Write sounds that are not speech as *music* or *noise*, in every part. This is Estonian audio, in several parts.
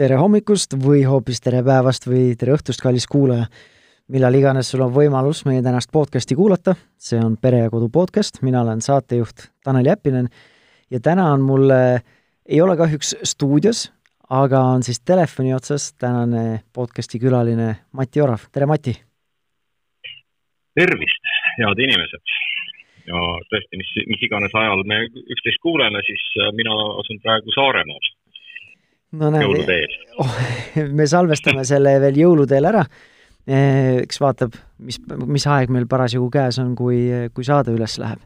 tere hommikust või hoopis tere päevast või tere õhtust, kallis kuulaja. millal iganes sul on võimalus meie tänast podcasti kuulata, see on Pere ja Kodu podcast, mina olen saatejuht Tanel Jeppinen ja täna on mul, ei ole kahjuks stuudios, aga on siis telefoni otsas tänane podcasti külaline Mati Orav, tere Mati! tervist, head inimesed! ja tõesti, mis, mis iganes ajal me üksteist kuuleme, siis mina asun praegu Saaremaal no näed, *laughs* oh, me salvestame selle veel jõuluteel ära. Eh, eks vaatab, mis, mis aeg meil parasjagu käes on, kui, kui saade üles läheb.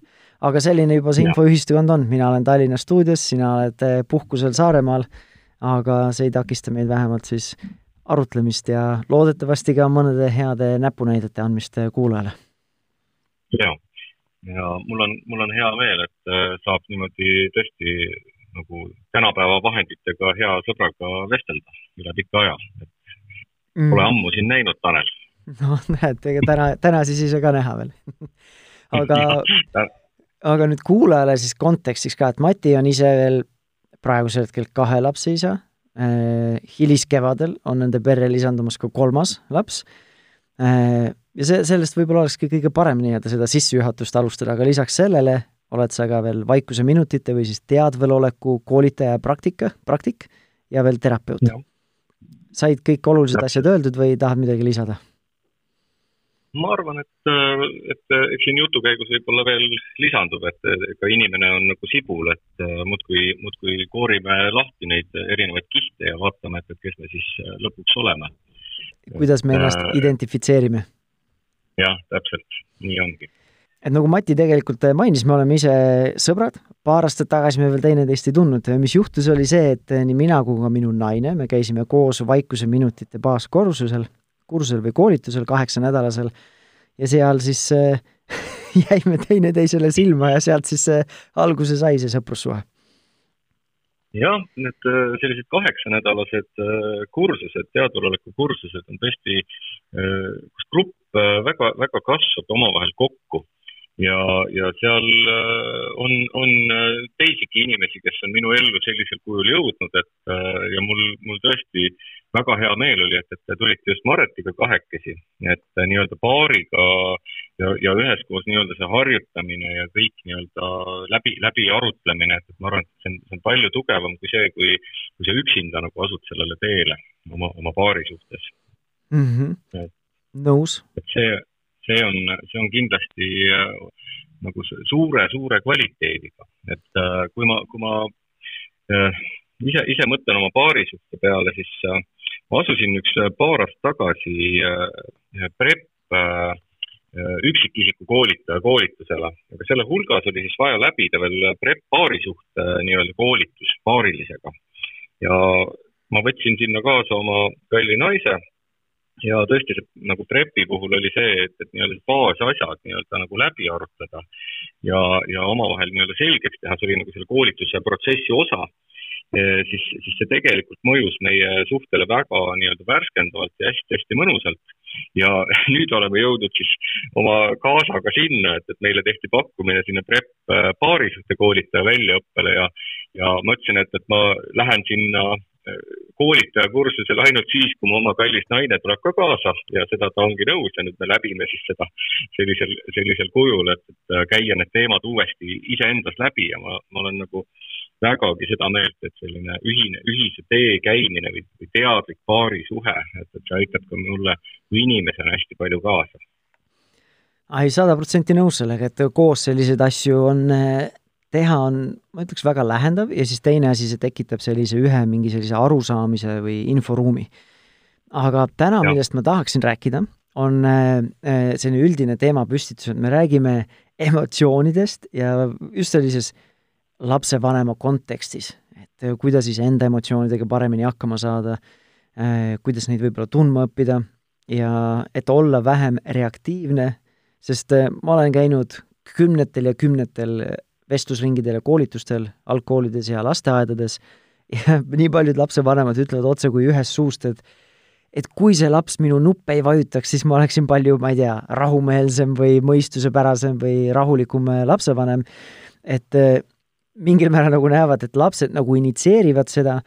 aga selline juba see infoühistukond on, mina olen Tallinna stuudios, sina oled eh, puhkusel Saaremaal, aga see ei takista meid vähemalt siis arutlemist ja loodetavasti ka mõnede heade näpunäidete andmist eh, kuulajale. ja, ja mul on, mul on hea meel, et saab niimoodi tõesti nagu tänapäeva vahenditega hea sõbraga vestelda üle pika aja. Pole mm. ammu sind näinud, Tanel. no näed, ega täna, täna siis ei saa ka näha veel aga aga nüüd kuulajale siis kontekstiks ka, et Mati on ise veel praegusel hetkel kahe lapse isa eh,, hiliskevadel on nende perre lisandumas ka kolmas laps eh,, ja see, sellest võib-olla olekski kõige parem nii-öelda seda sissejuhatust alustada, aga lisaks sellele oled sa ka veel Vaikuseminutite või siis teadveloleku koolitaja praktika, praktik ja veel terapeut. said kõik olulised ja. asjad öeldud või tahad midagi lisada? ma arvan, et, et eks siin jutu käigus võib-olla veel lisandub, et ega inimene on nagu sibul, et muudkui, muudkui koorime lahti neid erinevaid kihte ja vaatame, et, et kes me siis lõpuks oleme. kuidas me ennast äh, identifitseerime? jah, täpselt, nii ongi et nagu Mati tegelikult mainis, me oleme ise sõbrad, paar aastat tagasi me veel teineteist ei tundnud, mis juhtus, oli see, et nii mina kui ka minu naine, me käisime koos Vaikuse minutite baaskursusel, kursusel või koolitusel kaheksanädalasel. Ja seal siis äh, *laughs* jäime teineteisele silma ja sealt siis äh, alguse sai see sõprussuhe. jah, need äh, sellised kaheksanädalased äh, kursused, teadvaloleku kursused on tõesti, kus grupp väga, väga kasvab omavahel kokku ja, ja seal äh, on, on äh, teisigi inimesi, kes on minu ellu sellisel kujul jõudnud, et äh, ja mul, mul tõesti väga hea meel oli, et, et te tulite just Maretiga kahekesi, et nii-öelda paariga ja, ja üheskoos nii-öelda see harjutamine ja kõik nii-öelda läbi, läbi arutlemine, et, et ma arvan, et see on, see on palju tugevam kui see, kui, kui sa üksinda nagu asud sellele teele oma, oma paari suhtes mm. -hmm. nõus. et see see on, see on kindlasti äh, nagu suure-suure kvaliteediga, et äh, kui ma, kui ma äh, ise, ise mõtlen oma paarisuhte peale, siis ma asusin üks paar aastat tagasi PREP üksikisiku koolitaja koolitusele, aga selle hulgas oli siis vaja läbida veel PREP paarisuhte nii-öelda koolitus paarilisega. ja ma võtsin sinna kaasa oma kalli naise ja tõesti, see nagu Prepi puhul oli see, et, et nii-öelda baasasjad nii-öelda nagu läbi arutada ja, ja omavahel nii-öelda selgeks teha, see oli nagu selle koolituse protsessi osa e,, siis, siis see tegelikult mõjus meie suhtele väga nii-öelda värskendavalt ja hästi-hästi mõnusalt. ja *laughs* nüüd oleme jõudnud siis oma kaasaga sinna, et, et meile tehti pakkumine sinna Prep paarisuhte koolitaja väljaõppele ja, ja ma ütlesin, et, et ma lähen sinna koolitaja kursusel ainult siis, kui mu oma kallis naine tuleb ka kaasa ja seda ta ongi nõus ja nüüd me läbime siis seda sellisel, sellisel kujul, et, et käia need teemad uuesti iseendas läbi ja ma, ma olen nagu vägagi seda meelt, et selline ühine, ühise tee käimine või, või teadlik paarisuhe, et, et see aitab ka mulle kui inimesele hästi palju kaasa. ai, sada protsenti nõus sellega, et koos selliseid asju on teha on, ma ütleks, väga lähendav ja siis teine asi, see tekitab sellise ühe mingi sellise arusaamise või inforuumi. aga täna, millest ma tahaksin rääkida, on äh, äh, selline üldine teemapüstitus, et me räägime emotsioonidest ja just sellises lapsevanema kontekstis, et äh, kuidas siis enda emotsioonidega paremini hakkama saada, kuidas neid võib-olla tundma õppida ja et olla vähem reaktiivne, sest ma olen käinud kümnetel ja kümnetel vestlusringidel ja koolitustel algkoolides ja lasteaedades ja *laughs* nii paljud lapsevanemad ütlevad otse kui ühest suust, et et kui see laps minu nuppe ei vajutaks, siis ma oleksin palju, ma ei tea, rahumeelsem või mõistusepärasem või rahulikum lapsevanem, et äh, mingil määral nagu näevad, et lapsed nagu initsieerivad seda,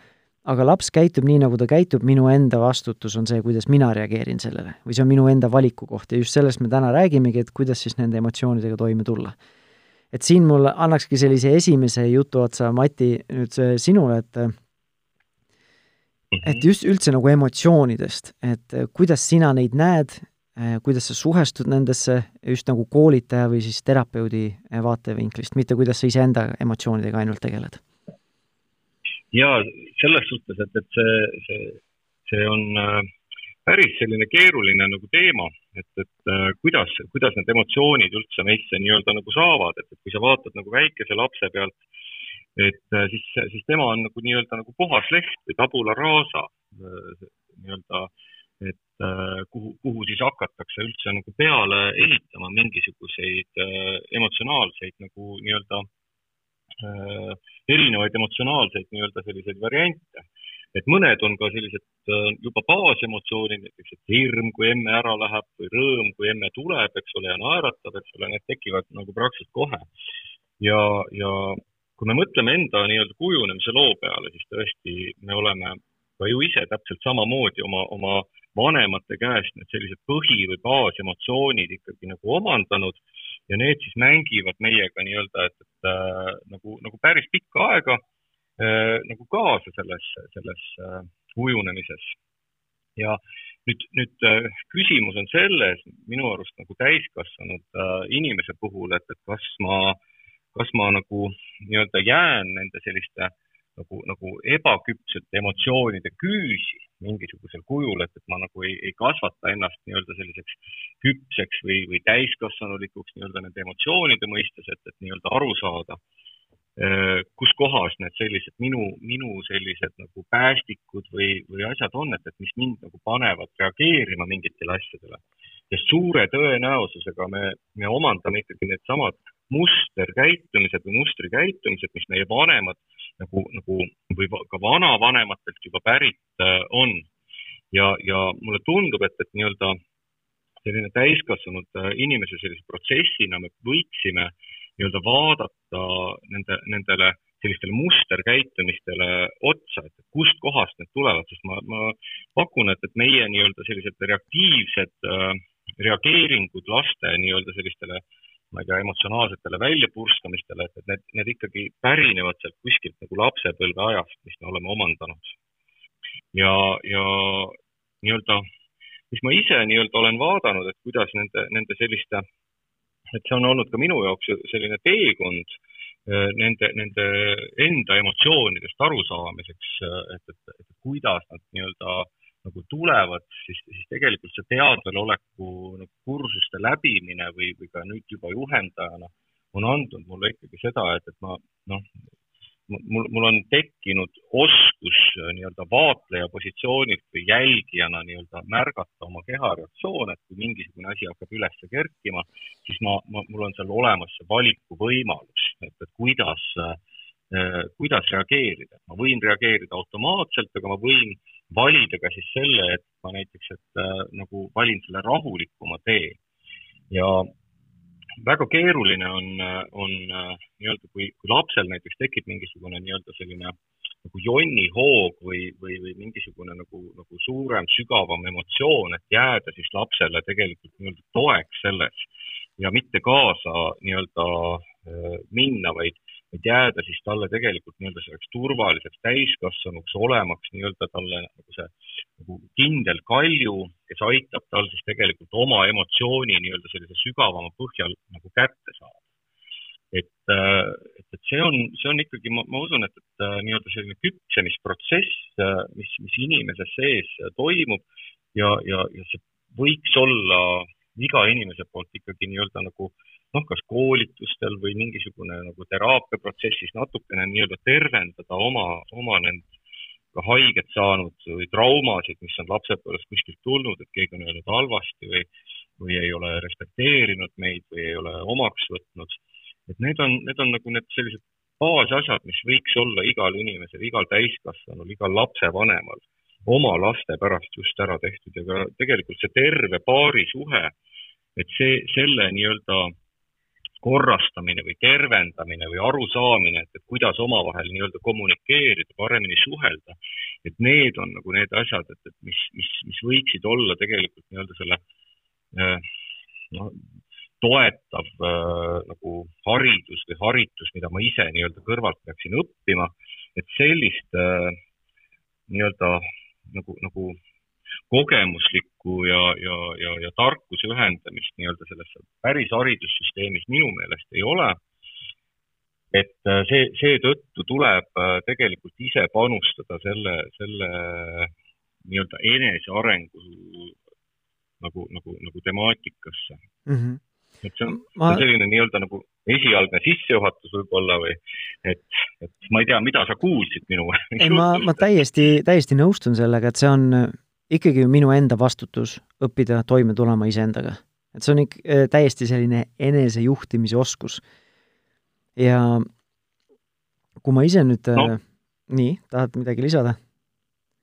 aga laps käitub nii, nagu ta käitub, minu enda vastutus on see, kuidas mina reageerin sellele. või see on minu enda valiku koht ja just sellest me täna räägimegi, et kuidas siis nende emotsioonidega toime tulla. Et siin mul annakski sellise esimese jutu otsa, Mati, nüüd sinule, et et just üldse nagu emotsioonidest, et kuidas sina neid näed, kuidas sa suhestud nendesse just nagu koolitaja või siis terapeudi vaatevinklist, mitte kuidas sa iseenda emotsioonidega ainult tegeled? Ja selles suhtes, et, et see, see, see on äh, päris selline keeruline nagu teema, et, et äh, kuidas, kuidas need emotsioonid üldse meisse nii-öelda nagu saavad, et, et kui sa vaatad nagu väikese lapse pealt, et äh, siis, siis tema on nagu nii-öelda nagu puhas leht või tabula rasa nii-öelda, et kuhu, kuhu siis hakatakse üldse nagu peale ehitama mingisuguseid emotsionaalseid nagu nii-öelda Äh, erinevaid emotsionaalseid nii-öelda selliseid variante. Et mõned on ka sellised äh, juba baasemotsioonid, näiteks et hirm, kui emme ära läheb või rõõm, kui emme tuleb, eks ole, ja naeratab, eks ole, need tekivad nagu praktiliselt kohe. ja, ja kui me mõtleme enda nii-öelda kujunemise loo peale, siis tõesti me oleme ka ju ise täpselt samamoodi oma, oma vanemate käest need sellised põhi- või baasemotsioonid ikkagi nagu omandanud ja need siis mängivad meiega nii-öelda, et, et äh, nagu, nagu päris pikka aega nagu kaasa selles, selles äh, ujunemises. ja nüüd, nüüd äh, küsimus on selles minu arust nagu täiskasvanud äh, inimese puhul, et, et kas ma, kas ma nagu nii-öelda jään nende selliste nagu, nagu ebaküpsete emotsioonide küüsi mingisugusel kujul, et, et ma nagu ei, ei kasvata ennast nii-öelda selliseks küpseks või, või täiskasvanulikuks nii-öelda nende emotsioonide mõistes, et, et nii-öelda aru saada, äh, kus kohas need sellised minu, minu sellised nagu päästikud või, või asjad on, et, et mis mind nagu panevad reageerima mingitele asjadele. sest suure tõenäosusega me, me omandame ikkagi needsamad musterkäitumised või mustrikäitumised, mis meie vanemad nagu, nagu või ka vanavanematelt juba pärit äh, on. ja, ja mulle tundub, et, et nii-öelda selline täiskasvanud äh, inimese sellise protsessina me võiksime nii-öelda vaadata nende, nendele sellistele musterkäitumistele otsa, et kust kohast need tulevad, sest ma, ma pakun, et, et meie nii-öelda sellised reaktiivsed äh, reageeringud laste nii-öelda sellistele äh, ma ei tea, emotsionaalsetele väljapurskamistele, et, et need, need ikkagi pärinevad sealt kuskilt nagu lapsepõlve ajast, mis me oleme omandanud. ja, ja nii-öelda, mis ma ise nii-öelda olen vaadanud, et kuidas nende, nende selliste, et see on olnud ka minu jaoks selline teekond eh, nende, nende enda emotsioonidest arusaamiseks, et, et, et kuidas nad nii-öelda nagu tulevad, siis, siis tegelikult see teadveloleku nagu kursuste läbimine või, või ka nüüd juba juhendajana on andnud mulle ikkagi seda, et, et ma noh, mul, mul on tekkinud oskus äh, nii-öelda vaatleja positsioonilt või jälgijana nii-öelda märgata oma keha reaktsioone, et kui mingisugune asi hakkab üles kerkima, siis ma, ma, mul on seal olemas see valikuvõimalus, et, et kuidas äh, kuidas reageerida. ma võin reageerida automaatselt, aga ma võin valida ka siis selle, et ma näiteks, et äh, nagu valin selle rahulikuma tee. ja väga keeruline on, on nii-öelda, kui, kui lapsel näiteks tekib mingisugune nii-öelda selline nagu jonnihoog või, või, või mingisugune nagu, nagu suurem, sügavam emotsioon, et jääda siis lapsele tegelikult nii-öelda toeks selles ja mitte kaasa nii-öelda äh, minna, vaid et jääda siis talle tegelikult nii-öelda selleks turvaliseks täiskasvanuks, olemaks nii-öelda talle nagu see nagu kindel kalju, kes aitab tal siis tegelikult oma emotsiooni nii-öelda sellise sügavama põhjal nagu kätte saada. et, et, et see on, see on ikkagi, ma, ma usun, et, et äh, nii-öelda selline küpsemisprotsess, äh, mis, mis inimese sees toimub ja, ja, ja see võiks olla iga inimese poolt ikkagi nii-öelda nagu äh, noh, kas koolitustel või mingisugune nagu teraapiaprotsessis natukene nii-öelda tervendada oma, oma need ka haiget saanud või traumasid, mis on lapsepõlvest kuskilt tulnud, et keegi on öelnud halvasti või, või ei ole respekteerinud meid või ei ole omaks võtnud. et need on, need on nagu need sellised baasasjad, mis võiks olla igal inimesel, igal täiskasvanul, igal lapsevanemal oma laste pärast just ära tehtud ja ka tegelikult see terve paarisuhe, et see, selle nii-öelda korrastamine või tervendamine või arusaamine, et, et kuidas omavahel nii-öelda kommunikeerida, paremini suhelda. et need on nagu need asjad, et, et mis, mis, mis võiksid olla tegelikult nii-öelda selle noh, toetav äh, nagu haridus või haritus, mida ma ise nii-öelda kõrvalt peaksin õppima, et sellist äh, nii-öelda nagu, nagu kogemuslikku ja, ja, ja, ja tarkuse ühendamist nii-öelda selles päris haridussüsteemis minu meelest ei ole. et äh, see, seetõttu tuleb äh, tegelikult ise panustada selle, selle nii-öelda enesearengu nagu, nagu, nagu temaatikasse mm. -hmm et see on ma... selline nii-öelda nagu esialgne sissejuhatus võib-olla või et, et ma ei tea, mida sa kuulsid minu ei, ma, ma täiesti, täiesti nõustun sellega, et see on ikkagi minu enda vastutus õppida toime tulema iseendaga. et see on ikka äh, täiesti selline enesejuhtimise oskus. ja kui ma ise nüüd no. Äh, nii, tahad midagi lisada?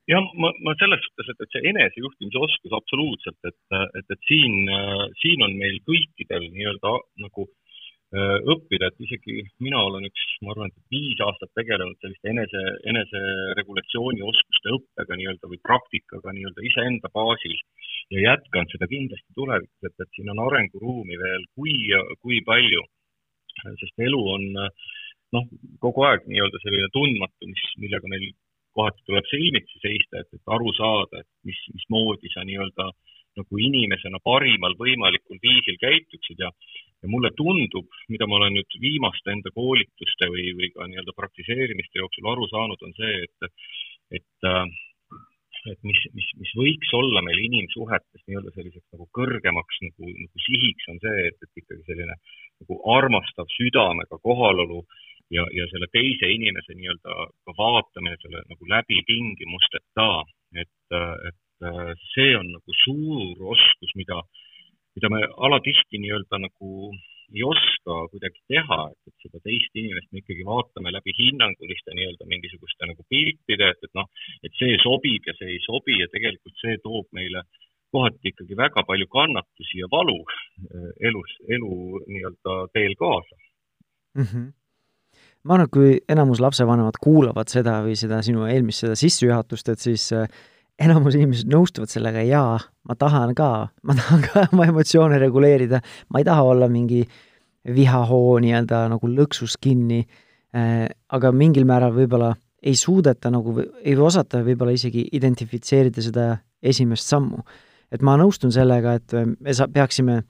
jah, ma, ma selles suhtes, et, et see enesejuhtimise oskus absoluutselt, et, et, et siin, siin on meil kõikidel nii-öelda nagu äh, Äh, õppida, et isegi mina olen üks, ma arvan, et viis aastat tegelenud selliste enese, eneseregulatsiooni oskuste õppega nii-öelda või praktikaga nii-öelda iseenda baasil ja jätkan seda kindlasti tulevikus, et, et siin on arenguruumi veel kui, kui palju. sest elu on noh, kogu aeg nii-öelda selline tundmatu, mis, millega meil kohati tuleb silmitsi seista, et, et aru saada, et mis, mismoodi sa nii-öelda nagu inimesena parimal võimalikul viisil käituksid ja ja mulle tundub, mida ma olen nüüd viimaste enda koolituste või, või ka nii-öelda praktiseerimiste jooksul aru saanud, on see, et, et, et mis, mis, mis võiks olla meil inimsuhetes nii-öelda selliseks nagu kõrgemaks nagu, nagu sihiks, on see, et, et ikkagi selline nagu armastav südamega kohalolu ja, ja selle teise inimese nii-öelda ka vaatamine selle nagu läbi tingimusteta, et, et see on nagu suur oskus, mida mida me alatihti nii-öelda nagu ei oska kuidagi teha, et, seda teist inimest me ikkagi vaatame läbi hinnanguliste nii-öelda mingisuguste nagu piltide, et, et noh, et see sobib ja see ei sobi ja tegelikult see toob meile kohati ikkagi väga palju kannatusi ja valu eh, elus, elu nii-öelda teel kaasa mm. -hmm ma arvan, et kui enamus lapsevanemad kuulavad seda või seda sinu eelmist seda sissejuhatust, et siis äh, enamus inimesed nõustuvad sellega, jaa, ma tahan ka, ma tahan ka oma emotsioone reguleerida, ma ei taha olla mingi vihahoo nii-öelda nagu lõksus kinni. Äh,, aga mingil määral võib-olla ei suudeta nagu, ei osata võib-olla isegi identifitseerida seda esimest sammu. et ma nõustun sellega, et me sa-, peaksime,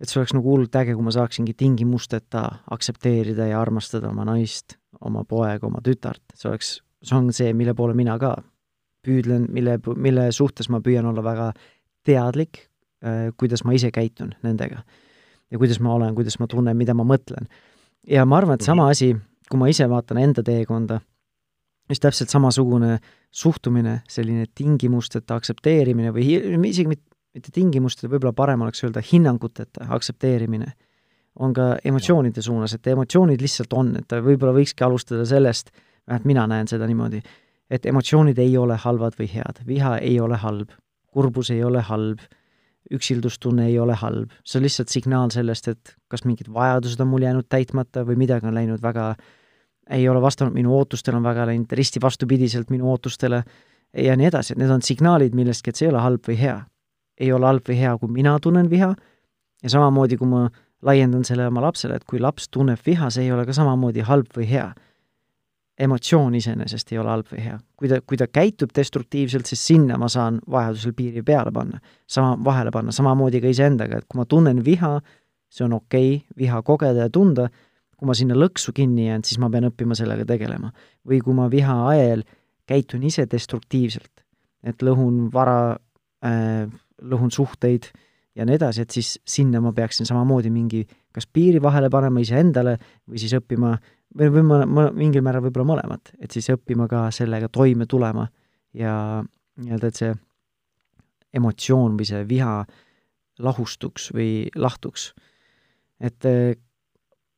et see oleks nagu hullult äge, kui ma saaksingi tingimusteta aktsepteerida ja armastada oma naist, oma poega, oma tütart, see oleks, see on see, mille poole mina ka püüdlen, mille, mille suhtes ma püüan olla väga teadlik, äh, kuidas ma ise käitun nendega. ja kuidas ma olen, kuidas ma tunnen, mida ma mõtlen. ja ma arvan, et sama mhm. asi, kui ma ise vaatan enda teekonda, siis täpselt samasugune suhtumine, selline tingimusteta aktsepteerimine või isegi mitte, mitte tingimusteta, võib-olla parem oleks öelda hinnanguteta aktsepteerimine, on ka emotsioonide suunas, et emotsioonid lihtsalt on, et võib-olla võikski alustada sellest, vähemalt mina näen seda niimoodi et emotsioonid ei ole halvad või head, viha ei ole halb, kurbus ei ole halb, üksildustunne ei ole halb, see on lihtsalt signaal sellest, et kas mingid vajadused on mul jäänud täitmata või midagi on läinud väga, ei ole vastanud minu ootustele, on väga läinud risti vastupidiselt minu ootustele ja nii edasi, et need on signaalid millestki, et see ei ole halb või hea. ei ole halb või hea, kui mina tunnen viha. Ja samamoodi, kui ma laiendan selle oma lapsele, et kui laps tunneb viha, see ei ole ka samamoodi halb või hea emotsioon iseenesest ei ole halb või hea. kui ta, kui ta käitub destruktiivselt, siis sinna ma saan vajadusel piiri peale panna, sama, vahele panna, samamoodi ka iseendaga, et kui ma tunnen viha, see on okei okay, viha kogeda ja tunda, kui ma sinna lõksu kinni jään, siis ma pean õppima sellega tegelema. või kui ma viha ajel käitun ise destruktiivselt, et lõhun vara äh,, lõhun suhteid ja nii edasi, et siis sinna ma peaksin samamoodi mingi kas piiri vahele panema iseendale või siis õppima äh, või, või ma, ma mingil määral võib-olla mõlemat, et siis õppima ka sellega toime tulema ja nii-öelda, et see emotsioon või see viha lahustuks või lahtuks. et eh,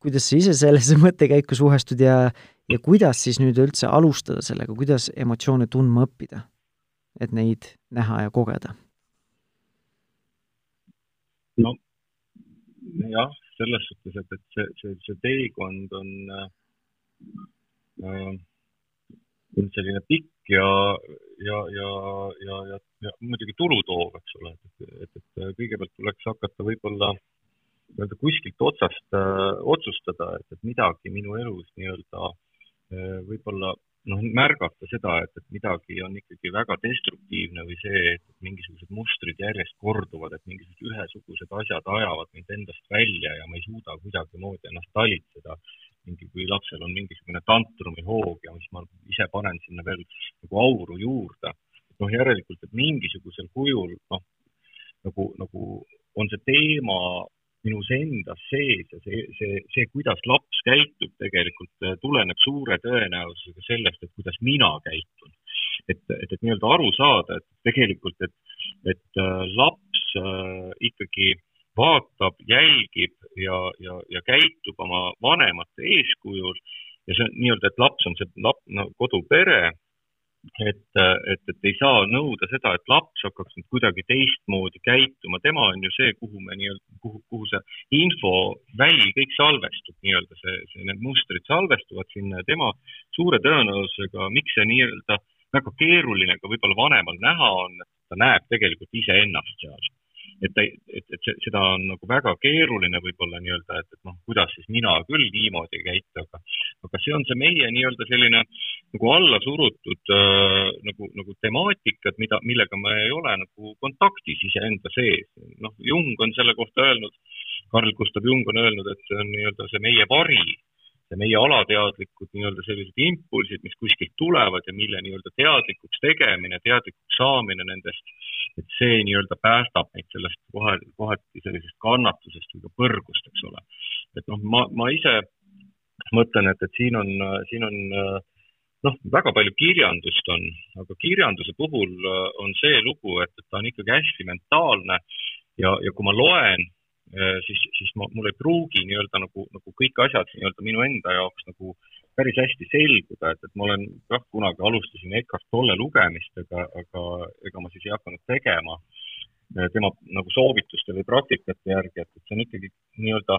kuidas sa ise sellesse *laughs* mõttekäiku suhestud ja, ja kuidas siis nüüd üldse alustada sellega, kuidas emotsioone tundma õppida? et neid näha ja kogeda? no jah, selles suhtes, et, et see, see, see teekond on äh, äh selline pikk ja, ja, ja, ja, ja, ja muidugi tulu toov, eks ole, et, et, et kõigepealt tuleks hakata võib-olla nii-öelda kuskilt otsast äh, otsustada, et, et midagi minu elus nii-öelda äh, võib-olla noh, märgata seda, et, et midagi on ikkagi väga destruktiivne või see, et mingisugused mustrid järjest korduvad, et mingisugused ühesugused asjad ajavad mind endast välja ja ma ei suuda kuidagimoodi ennast talitseda. Mingi, kui lapsel on mingisugune tantrumi hoog ja siis ma ise panen sinna veel nagu auru juurde. noh, järelikult, et mingisugusel kujul noh, nagu, nagu on see teema minus endas sees ja see, see, see, kuidas laps käitub, tegelikult äh, tuleneb suure tõenäosusega sellest, et kuidas mina käitun. et, et, et nii-öelda aru saada, et tegelikult, et, et äh, laps äh, ikkagi vaatab, jälgib ja, ja, ja käitub oma vanemate eeskujul. Ja see on nii-öelda, et laps on see lap-, no kodupere et, et, et ei saa nõuda seda, et laps hakkaks nüüd kuidagi teistmoodi käituma, tema on ju see, kuhu me nii-öelda, kuhu, kuhu see infoväli kõik salvestub, nii-öelda see, see, need mustrid salvestuvad sinna ja tema suure tõenäosusega, miks see nii-öelda väga keeruline ka võib-olla vanemal näha on, ta näeb tegelikult iseennast seal et, et, et seda on nagu väga keeruline võib-olla nii-öelda, et, et noh, kuidas siis mina küll niimoodi käitu, aga, aga see on see meie nii-öelda selline nagu alla surutud äh, nagu, nagu temaatikad, mida, millega me ei ole nagu kontaktis iseenda sees. noh, Jung on selle kohta öelnud, Carl Gustav Jung on öelnud, et see on nii-öelda see meie vari ja meie alateadlikud nii-öelda sellised impulsid, mis kuskilt tulevad ja mille nii-öelda teadlikuks tegemine, teadlikuks saamine nendest, et see nii-öelda päästab meid sellest kohe, kohati sellisest kannatusest või ka põrgust, eks ole. et noh, ma, ma ise mõtlen, et, et siin on, siin on noh, väga palju kirjandust on, aga kirjanduse puhul on see lugu, et, et ta on ikkagi hästi mentaalne ja, ja kui ma loen siis, siis ma, mul ei pruugi nii-öelda nagu, nagu kõik asjad nii-öelda minu enda jaoks nagu päris hästi selguda, et, et ma olen jah, kunagi alustasin Eckart Tolle lugemist, aga, aga ega ma siis ei hakanud tegema äh, tema nagu soovituste või praktikate järgi, et, et see on ikkagi nii-öelda,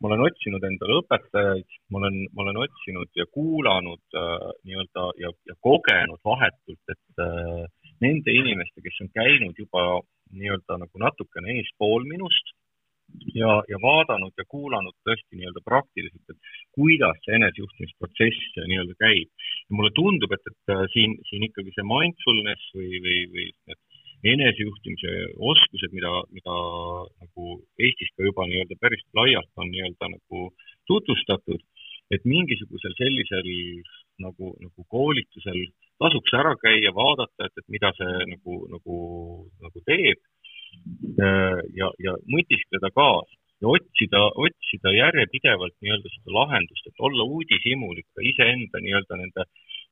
ma olen otsinud endale õpetajaid, ma olen, ma olen otsinud ja kuulanud äh, nii-öelda ja, ja kogenud vahetult, et äh, nende inimeste, kes on käinud juba nii-öelda nagu natukene eespool minust ja, ja vaadanud ja kuulanud tõesti nii-öelda praktiliselt, et kuidas see enesejuhtimisprotsess nii-öelda käib. ja mulle tundub, et, et äh, siin, siin ikkagi see mindfulness või, või, või need enesejuhtimise oskused, mida, mida nagu Eestis ka juba nii-öelda päris laialt on nii-öelda nagu tutvustatud, et mingisugusel sellisel nagu, nagu koolitusel tasuks ära käia, vaadata, et, et mida see nagu, nagu, nagu teeb Äh, ja, ja mõtiskleda kaasa ja otsida, otsida järjepidevalt nii-öelda seda lahendust, et olla uudishimulik ka iseenda nii-öelda nende,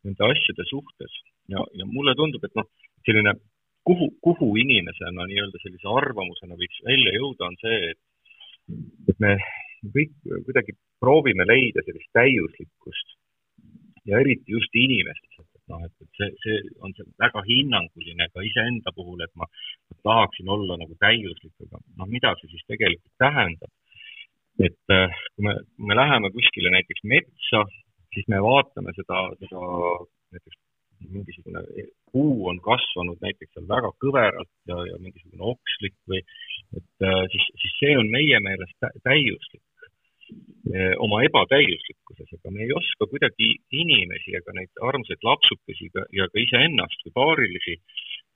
nende asjade suhtes. ja, ja mulle tundub, et noh, selline kuhu, kuhu inimesena nii-öelda sellise arvamusena võiks välja jõuda, on see, et, et me kõik kuidagi proovime leida sellist täiuslikkust ja eriti just inimestes, noh, et, et see, see on see väga hinnanguline ka iseenda puhul, et ma, ma tahaksin olla nagu täiuslik, aga noh, mida see siis tegelikult tähendab. et äh, kui me, kui me läheme kuskile näiteks metsa, siis me vaatame seda, seda näiteks mingisugune puu on kasvanud näiteks seal väga kõveralt ja, ja mingisugune okslik või et äh, siis, siis see on meie meelest täiuslik oma ebatäiuslikkuses, aga me ei oska kuidagi inimesi ega neid armsaid lapsukesi ka, ja ka iseennast või paarilisi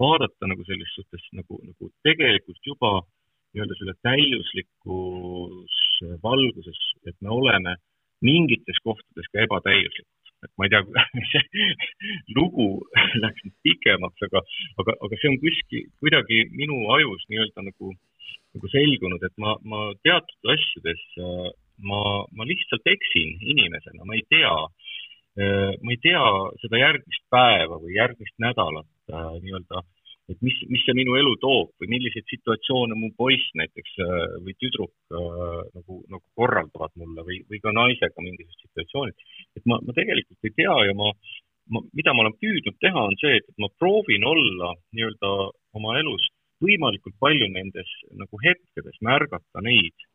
vaadata nagu selles suhtes nagu, nagu tegelikult juba nii-öelda selle täiuslikus valguses, et me oleme mingites kohtades ka ebatäiuslikud. et ma ei tea, *laughs* see lugu läks nüüd pikemaks, aga, aga, aga see on kuskil, kuidagi minu ajus nii-öelda nagu, nagu selgunud, et ma, ma teatud asjades äh, ma, ma lihtsalt eksin inimesena, ma ei tea, äh, ma ei tea seda järgmist päeva või järgmist nädalat äh, nii-öelda, et mis, mis see minu elu toob või milliseid situatsioone mu poiss näiteks äh, või tüdruk nagu, nagu korraldavad mulle või, või ka naisega mingisugused situatsioonid. et ma, ma tegelikult ei tea ja ma, ma, mida ma olen püüdnud teha, on see, et ma proovin olla nii-öelda oma elus võimalikult palju nendes nagu hetkedes, märgata neid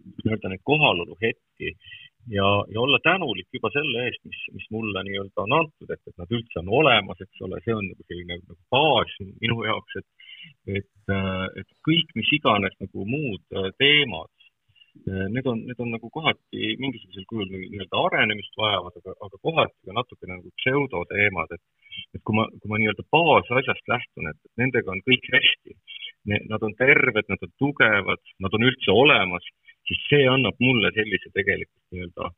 nii-öelda neid kohalolu hetki ja, ja olla tänulik juba selle eest, mis, mis mulle nii-öelda on antud, et, et nad üldse on olemas, eks ole, see on nagu selline nagu baas minu jaoks, et, et, et kõik, mis iganes nagu muud teemad, need on, need on nagu kohati mingisugusel kujul nii-öelda arenemist vajavad, aga, aga kohati ka natukene nagu pseudoteemad, et, et kui ma, kui ma nii-öelda baasasjast lähtun, et nendega on kõik hästi, nad on terved, nad on tugevad, nad on üldse olemas siis see annab mulle sellise tegelikult nii-öelda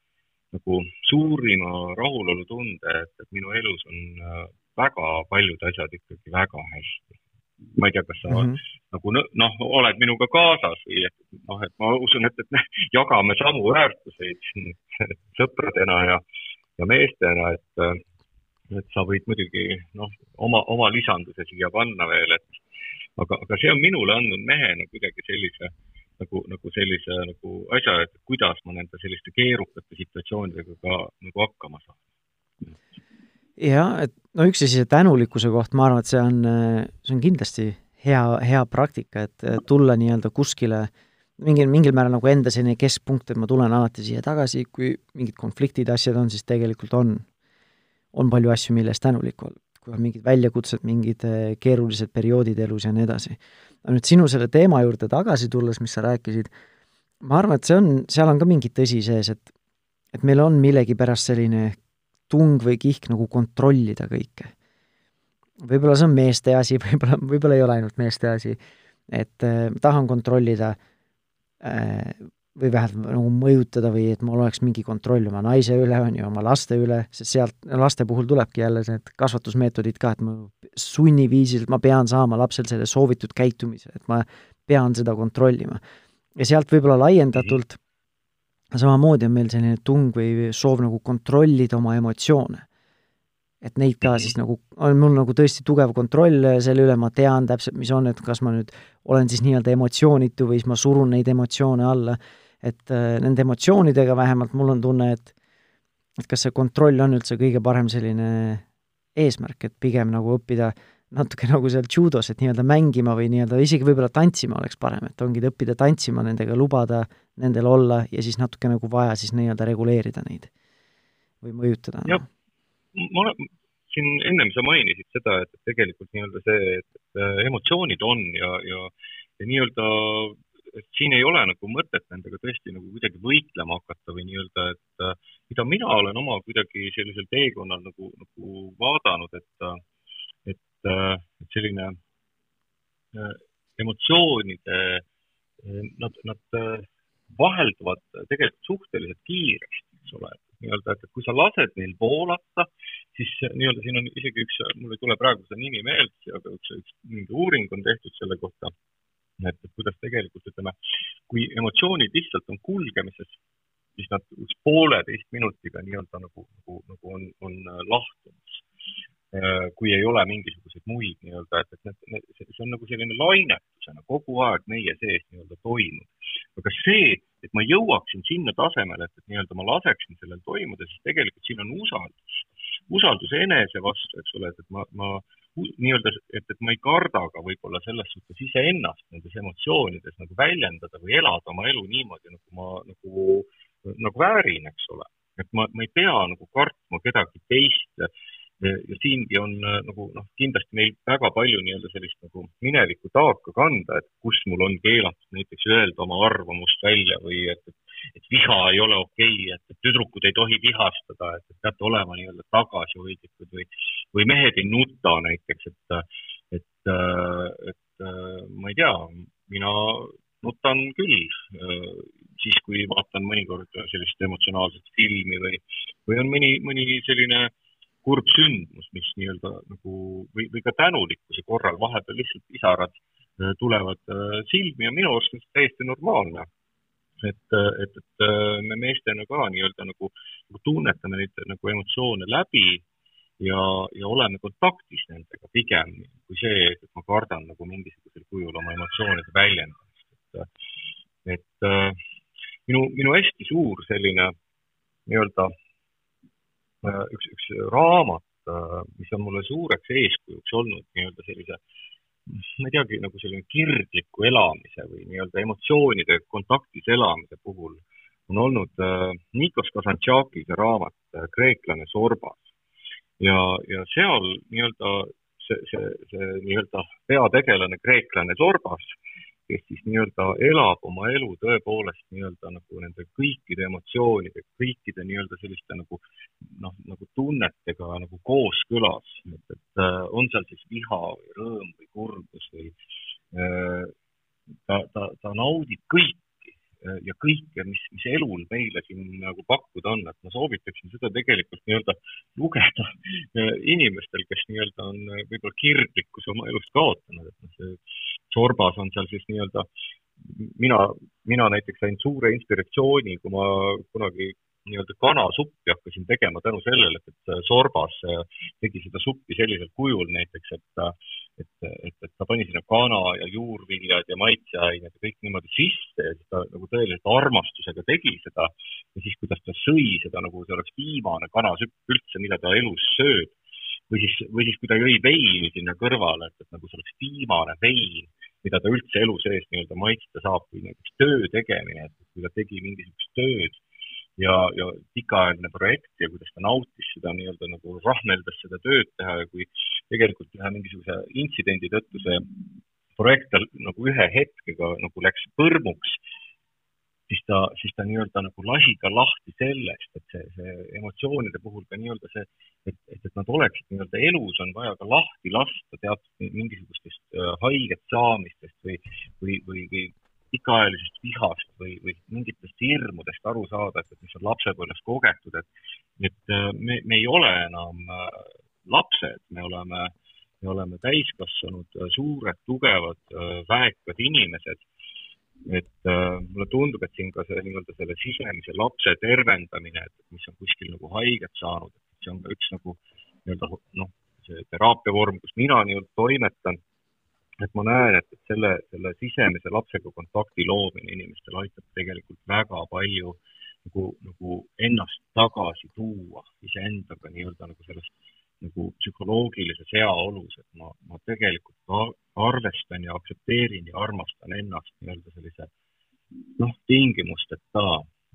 nagu suurima rahulolutunde, et, et minu elus on äh, väga paljud asjad ikkagi väga hästi. ma ei tea, kas sa mm -hmm. nagu noh, oled minuga kaasas või et noh, et ma usun, et, et *laughs* jagame samu väärtuseid sõpradena ja, ja meestena, et, et sa võid muidugi noh, oma, oma lisanduse siia panna veel, et aga, aga see on minule andnud mehena kuidagi sellise äh, nagu, nagu sellise nagu asja, et kuidas ma nende selliste keerukate situatsioonidega ka nagu hakkama saan. jah, et no üks asi, see tänulikkuse koht, ma arvan, et see on, see on kindlasti hea, hea praktika, et tulla nii-öelda kuskile mingil, mingil määral nagu enda selline keskpunkt, et ma tulen alati siia tagasi, kui mingid konfliktid, asjad on, siis tegelikult on, on palju asju, mille eest tänulik olla kui on mingid väljakutsed, mingid eh, keerulised perioodid elus ja nii edasi. aga nüüd sinu selle teema juurde tagasi tulles, mis sa rääkisid, ma arvan, et see on, seal on ka mingi tõsi sees, et et meil on millegipärast selline tung või kihk nagu kontrollida kõike. võib-olla see on meeste asi, *laughs* võib-olla, võib-olla ei ole ainult meeste asi, et äh, tahan kontrollida äh, või vähemalt nagu mõjutada või et mul oleks mingi kontroll oma naise üle, on ju, oma laste üle, sest sealt, laste puhul tulebki jälle need kasvatusmeetodid ka, et ma sunniviisiliselt, ma pean saama lapsel selle soovitud käitumise, et ma pean seda kontrollima. ja sealt võib-olla laiendatult samamoodi on meil selline tung või soov nagu kontrollida oma emotsioone. et neid ka siis nagu, on mul nagu tõesti tugev kontroll selle üle, ma tean täpselt, mis on, et kas ma nüüd olen siis nii-öelda emotsioonitu või siis ma surun neid emotsioone alla et äh, nende emotsioonidega vähemalt mul on tunne, et et kas see kontroll on üldse kõige parem selline eesmärk, et pigem nagu õppida natuke *laughs* nagu seal judos, et nii-öelda mängima või nii-öelda isegi võib-olla tantsima oleks parem, et ongi õppida tantsima nendega, lubada nendel olla ja siis natuke nagu vaja siis nii-öelda reguleerida neid või mõjutada. jah, ma olen, siin ennem sa mainisid seda, et tegelikult nii-öelda see, et emotsioonid on ja, ja, ja nii-öelda et siin ei ole nagu mõtet nendega tõesti nagu kuidagi võitlema hakata või nii-öelda, et äh, mida mina olen oma kuidagi sellisel teekonnal nagu, nagu vaadanud, et, et, äh, et selline äh, emotsioonide, nad, nad vahelduvad tegelikult suhteliselt kiiresti, eks ole, nii-öelda, et kui sa lased neil voolata, siis nii-öelda siin on isegi üks, mul ei tule praegu see nimi meelde, aga üks, üks mingi uuring on tehtud selle kohta et, kuidas tegelikult ütleme, kui emotsioonid lihtsalt on kulgemises, siis nad pooleteist minutiga nii-öelda nagu, nagu, nagu on, on äh, lahtumas. Äh, kui ei ole mingisuguseid muid nii-öelda, et, et need, need, see on nagu selline lainetusena kogu aeg meie sees nii-öelda toimub. aga see, et ma jõuaksin sinna tasemele, et, et nii-öelda ma laseksin sellel toimuda, siis tegelikult siin on usaldus. usaldus enese vastu, eks ole, et, et ma, ma nii-öelda, et, et ma ei karda ka võib-olla selles suhtes iseennast nendes emotsioonides nagu väljendada või elada oma elu niimoodi, nagu ma nagu, nagu väärin, eks ole. et ma, ma ei pea nagu kartma kedagi teist ja siingi on nagu noh, kindlasti meil väga palju nii-öelda sellist nagu mineviku taaka kanda, et kus mul on keelatud näiteks öelda oma arvamust välja või et, et et viha ei ole okei okay,, et tüdrukud ei tohi vihastada, et peate olema nii-öelda tagasihoidlikud või, või mehed ei nuta näiteks, et, et, et ma ei tea, mina nutan küll siis, kui vaatan mõnikord sellist emotsionaalset filmi või, või on mõni, mõni selline kurb sündmus, mis nii-öelda nagu või, või ka tänulikkuse korral vahepeal lihtsalt pisarad tulevad silmi ja minu arust on see täiesti normaalne et, et, et me meestena ka nii-öelda nagu, nagu tunnetame neid nagu emotsioone läbi ja, ja oleme kontaktis nendega pigem kui see, et ma kardan nagu mingisugusel kujul oma emotsioonide väljendamist, et, et minu, minu hästi suur selline nii-öelda üks, üks raamat, mis on mulle suureks eeskujuks olnud nii-öelda sellise ma ei teagi, nagu selline kirgliku elamise või nii-öelda emotsioonide kontaktis elamise puhul on olnud äh, Nikos Kazantšakise raamat äh, Kreeklane Sorbas. ja, ja seal nii-öelda see, see, see nii-öelda peategelane, kreeklane Sorbas äh, kes siis nii-öelda elab oma elu tõepoolest nii-öelda nagu nende kõikide emotsioonide, kõikide nii-öelda selliste nagu noh, nagu tunnetega nagu kooskõlas, et, et äh, on seal siis viha või rõõm või kurbus või äh, ta, ta, ta naudib kõiki äh, ja kõike, mis, mis elul meile siin nagu pakkuda on, et ma soovitaksin seda tegelikult nii-öelda lugeda inimestel, kes nii-öelda on võib-olla kirglikkuse oma elust kaotanud, et noh, see Sorbas on seal siis nii-öelda, mina, mina näiteks sain suure inspiratsiooni, kui ma kunagi nii-öelda kanasuppi hakkasin tegema tänu sellele, et Sorbas tegi seda suppi sellisel kujul näiteks, et et, et, et ta pani sinna kana ja juurviljad ja maitseained ja kõik niimoodi sisse ja siis ta nagu tõeliselt armastusega tegi seda. Ja siis, kuidas ta sõi seda nagu see oleks viimane kanasüpp üldse, mida ta elus sööb. Või siis, või siis kui ta jõi veini sinna kõrvale, et, et nagu see oleks viimane vein mida ta üldse elu sees nii-öelda maitsta saab, kui näiteks töö tegemine, et kui ta tegi mingisugust tööd ja, ja pikaajaline projekt ja kuidas ta nautis seda nii-öelda nagu rahmeldas seda tööd teha ja kui tegelikult ühe mingisuguse intsidendi tõttu see projekt tal nagu ühe hetkega nagu läks põrmuks, siis ta, siis ta nii-öelda nagu lasi ka lahti sellest, et see, see emotsioonide puhul ka nii-öelda see, et, et, et nad oleksid nii-öelda elus, on vaja ka lahti lasta teatud mingisugustest äh, haiget saamistest või, või, või, või pikaajalisest vihast või, või mingitest hirmudest aru saada, et, et mis on lapsepõlves kogetud, et, et äh, me, me ei ole enam äh, lapsed, me oleme, me oleme täiskasvanud, suured, tugevad, väekad inimesed. Et äh, mulle tundub, et siin ka see nii-öelda selle sisemise lapse tervendamine, et mis on kuskil nagu haiget saanud, et see on ka üks nagu nii-öelda noh, see teraapia vorm, kus mina nii-öelda toimetan, et ma näen, et, et selle, selle sisemise lapsega kontakti loomine inimestel aitab tegelikult väga palju nagu, nagu ennast tagasi tuua iseendaga nii-öelda nagu sellest nagu psühholoogilises heaolus, et ma, ma tegelikult arvestan ja aktsepteerin ja armastan ennast nii-öelda sellise noh, tingimusteta,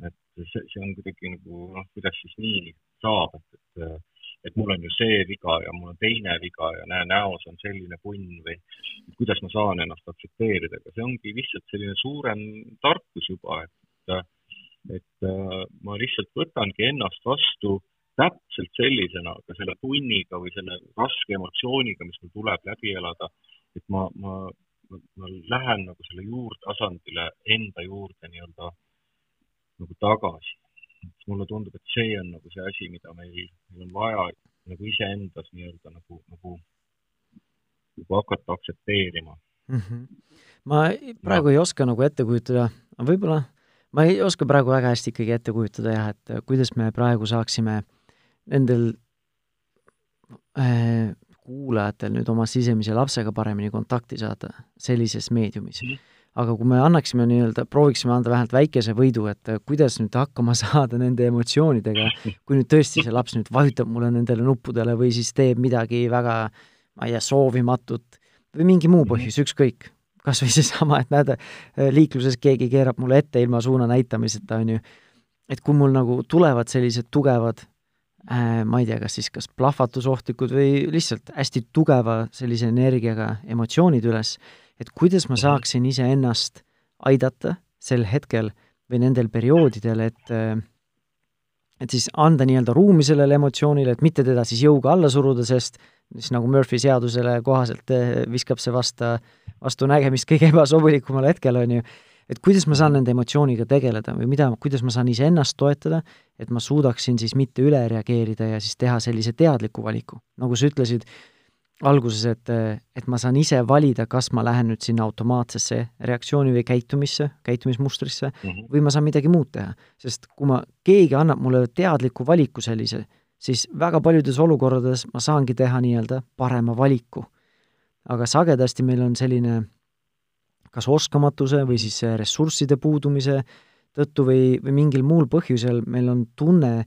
et see, see on kuidagi nagu noh, kuidas siis nii saab, et, et et mul on ju see viga ja mul on teine viga ja näe, näos on selline punn või kuidas ma saan ennast aktsepteerida, aga see ongi lihtsalt selline suurem tarkus juba, et et ma lihtsalt võtangi ennast vastu täpselt sellisena, ka selle punniga või selle raske emotsiooniga, mis mul tuleb läbi elada, et ma, ma, ma lähen nagu selle juurtasandile, enda juurde nii-öelda nagu tagasi. mulle tundub, et see on nagu see asi, mida meil, meil on vaja nagu iseendas nii-öelda nagu, nagu, nagu hakata aktsepteerima mm. -hmm. ma praegu no. ei oska nagu ette kujutada, võib-olla ma ei oska praegu väga hästi ikkagi ette kujutada jah, et kuidas me praegu saaksime äh, nendel äh, kuulajatel nüüd oma sisemise lapsega paremini kontakti saada sellises meediumis. aga kui me annaksime nii-öelda, prooviksime anda vähemalt väikese võidu, et äh, kuidas nüüd hakkama *laughs* saada nende emotsioonidega, kui nüüd tõesti see laps nüüd vajutab mulle nendele nuppudele või siis teeb midagi väga, ma ei tea, soovimatut või mingi muu põhjus, ükskõik, kas või seesama, et näed, äh, liikluses keegi keerab mulle ette ilma suuna näitamiseta, on ju, et kui mul nagu tulevad sellised tugevad ma ei tea, kas siis kas plahvatusohtlikud või lihtsalt hästi tugeva sellise energiaga emotsioonid üles, et kuidas ma mhm. saaksin iseennast aidata sel hetkel või nendel perioodidel, et äh, et siis anda nii-öelda ruumi sellele emotsioonile, et mitte teda siis jõuga alla suruda, sest siis nagu Murphy seadusele kohaselt äh, viskab see vasta, vastu nägemist kõige ebasobilikumal hetkel, on ju, et kuidas ma saan nende emotsiooniga tegeleda või mida, kuidas ma saan iseennast toetada, et ma suudaksin siis mitte üle reageerida ja siis teha sellise teadliku valiku. nagu sa ütlesid alguses, et, et ma saan ise valida, kas ma lähen nüüd sinna automaatsesse reaktsiooni või käitumisse, käitumismustrisse mm, -hmm. või ma saan midagi muud teha. sest kui ma, keegi annab mulle teadliku valiku sellise, siis väga paljudes olukordades ma saangi teha nii-öelda parema valiku. aga sagedasti meil on selline kas oskamatuse või siis ressursside puudumise tõttu või, või mingil muul põhjusel meil on tunne,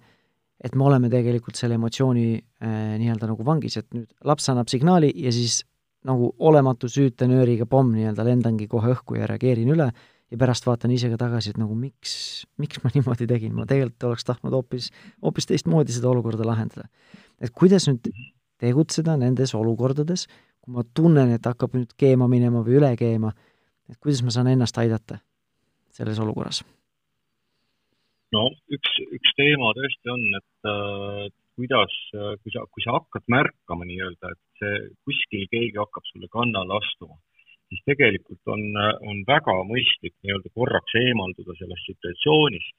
et me oleme tegelikult selle emotsiooni äh, nii-öelda nagu vangis, et nüüd laps annab signaali ja siis nagu olematu süütenööriga pomm nii-öelda lendangi kohe õhku ja reageerin üle ja pärast vaatan ise ka tagasi, et nagu miks, miks ma *laughs* niimoodi tegin, ma tegelikult oleks tahtnud hoopis, hoopis teistmoodi seda olukorda lahendada. et kuidas nüüd tegutseda nendes olukordades, kui ma tunnen, et hakkab nüüd keema minema või üle keema, et kuidas ma saan ennast aidata selles olukorras? no üks, üks teema tõesti on, et äh, kuidas, kui sa, kui sa hakkad märkama nii-öelda, et see kuskil keegi hakkab sulle kannale astuma siis tegelikult on, on väga mõistlik nii-öelda korraks eemalduda sellest situatsioonist,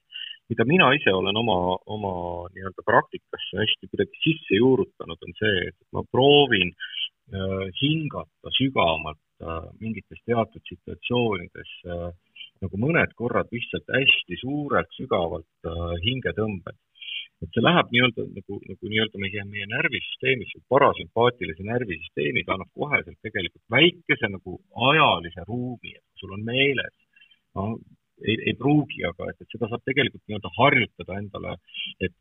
mida mina ise olen oma, oma nii-öelda praktikasse hästi kuidagi sisse juurutanud, on see, et ma proovin äh, hingata sügavamalt äh, mingites teatud situatsioonides äh, nagu mõned korrad lihtsalt hästi suurelt sügavalt äh, hingetõmbed et see läheb nii-öelda nagu, nagu nii-öelda meie, meie närvisüsteemis, parasümpaatilise närvisüsteemi, ta annab koheselt tegelikult väikese nagu ajalise ruumi, et sul on meeles. no ei, ei pruugi, aga et, et seda saab tegelikult nii-öelda harjutada endale, et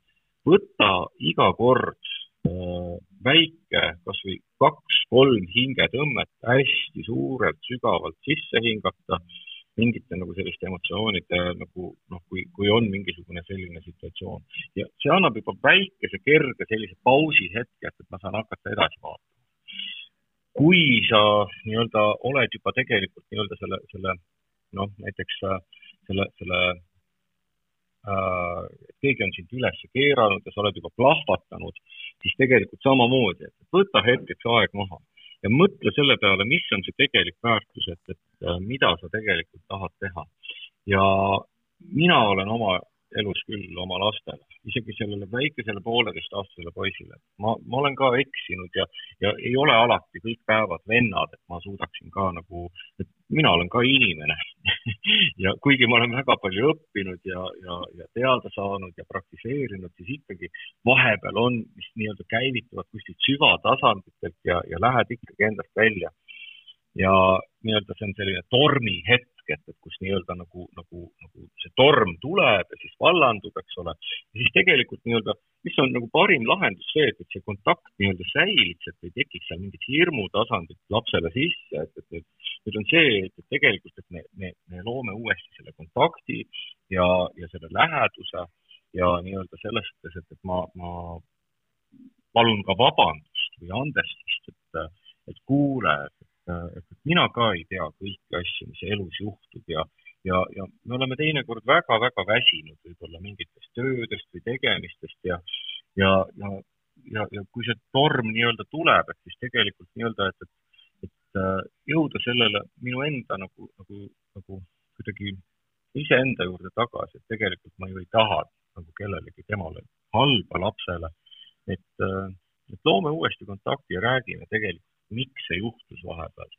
võta iga kord väike, kasvõi kaks-kolm hingetõmmet hästi suurelt, sügavalt sisse hingata mingite nagu selliste emotsioonide nagu noh, kui, kui on mingisugune selline situatsioon ja see annab juba väikese kerge sellise pausi hetke, et, ma saan hakata edasi vaatama. kui sa nii-öelda oled juba tegelikult nii-öelda selle, selle noh, näiteks äh, selle, selle äh, keegi on sind üles keeranud ja sa oled juba plahvatanud, siis tegelikult samamoodi, et võta hetkeks aeg maha ja mõtle selle peale, mis on see tegelik väärtus, et, et äh, mida sa tegelikult tahad teha. ja mina olen oma elus küll oma lastele, isegi sellele väikesele pooleteistaastasele poisile. ma, ma olen ka eksinud ja, ja ei ole alati kõik päevad vennad, et ma suudaksin ka nagu, et mina olen ka inimene *laughs* ja kuigi ma olen väga palju õppinud ja, ja, ja teada saanud ja praktiseerinud, siis ikkagi vahepeal on, mis nii-öelda käivituvad kuskilt süvatasanditelt ja, ja lähed ikkagi endast välja. Ja nii-öelda see on selline tormihetk, hetk, et, et kus nii-öelda nagu, nagu, nagu see torm tuleb ja siis vallandub, eks ole. ja siis tegelikult nii-öelda, mis on nagu parim lahendus see, et, et see kontakt nii-öelda säiliks, et ei tekiks seal mingit hirmutasandit lapsele sisse, et, et nüüd, nüüd on see, et tegelikult, et me, me, me loome uuesti selle kontakti ja, ja selle läheduse ja nii-öelda selles suhtes, et, et ma, ma palun ka vabandust või andestust, et, et kuule, et et, et mina ka ei tea kõiki asju, mis elus juhtub ja, ja, ja me oleme teinekord väga-väga väsinud võib-olla mingitest töödest või tegemistest ja, ja, ja, ja, ja kui see torm nii-öelda tuleb, et siis tegelikult nii-öelda, et, et, et äh, jõuda sellele minu enda nagu, nagu, nagu kuidagi iseenda juurde tagasi, et tegelikult ma ju ei taha nagu kellelegi temale halba lapsele, et, äh, et loome uuesti kontakti ja räägime tegelikult miks see juhtus vahepeal.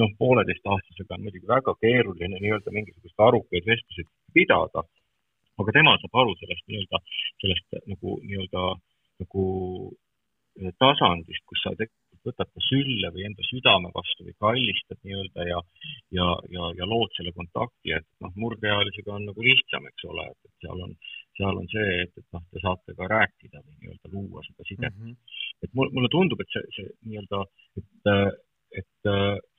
noh, pooleteistaastasega on muidugi väga keeruline nii-öelda mingisuguseid arukaid vestlusi pidada, aga tema saab aru sellest nii-öelda, sellest nagu nii-öelda nagu eh, tasandist, kus sa tegelikult võtad ta sülle või enda südame vastu või kallistad nii-öelda ja, ja, ja, ja lood selle kontakti, et noh, murdeealisega on nagu lihtsam, eks ole, et, seal on, seal on see, et, et noh, te saate ka rääkida või nii-öelda luua seda sidet mm. -hmm et mul, mulle tundub, et see, see nii-öelda, et, et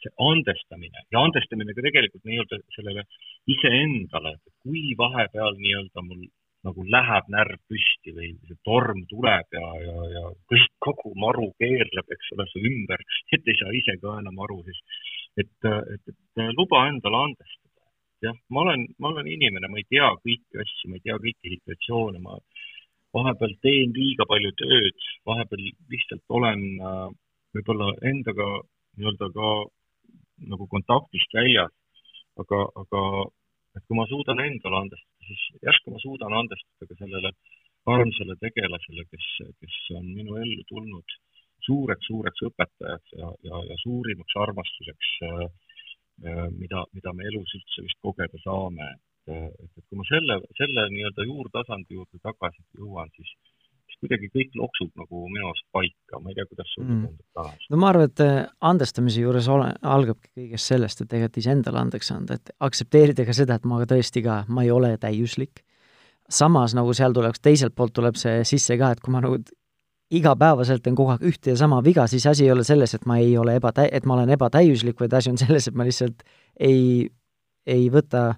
see andestamine ja andestamine ka tegelikult nii-öelda sellele iseendale, et kui vahepeal nii-öelda mul nagu läheb närv püsti või see torm tuleb ja, ja, ja kõik, kogu maru keerleb, eks ole, su ümber, et ei saa ise ka enam aru, siis et, et, et luba endale andestada. jah, ma olen, ma olen inimene, ma ei tea kõiki asju, ma ei tea kõiki situatsioone, ma vahepeal teen liiga palju tööd, vahepeal lihtsalt olen äh, võib-olla endaga nii-öelda ka nagu kontaktist väljas. aga, aga et kui ma suudan endale andestada, siis järsku ma suudan andestada ka sellele armsale tegelasele, kes, kes on minu ellu tulnud suureks-suureks õpetajaks ja, ja, ja suurimaks armastuseks, äh, äh, mida, mida me elus üldse vist kogeda saame et, et kui ma selle, selle nii-öelda juurtasandi juurde tagasi jõuan, siis, siis kuidagi kõik loksub nagu minu arust paika, ma ei tea, kuidas sulle mm. tundub täna. no ma arvan, et äh, andestamise juures ole, algabki kõigest sellest, et tegelikult iseendale andeks anda, et aktsepteerida ka seda, et ma tõesti ka, ma ei ole täiuslik. samas nagu seal tuleks, teiselt poolt tuleb see sisse ka, et kui ma nagu igapäevaselt teen kogu aeg ühte ja sama viga, siis asi ei ole selles, et ma ei ole ebatä-, et ma olen ebatäiuslik, vaid asi on selles, et ma lihtsalt ei, ei võta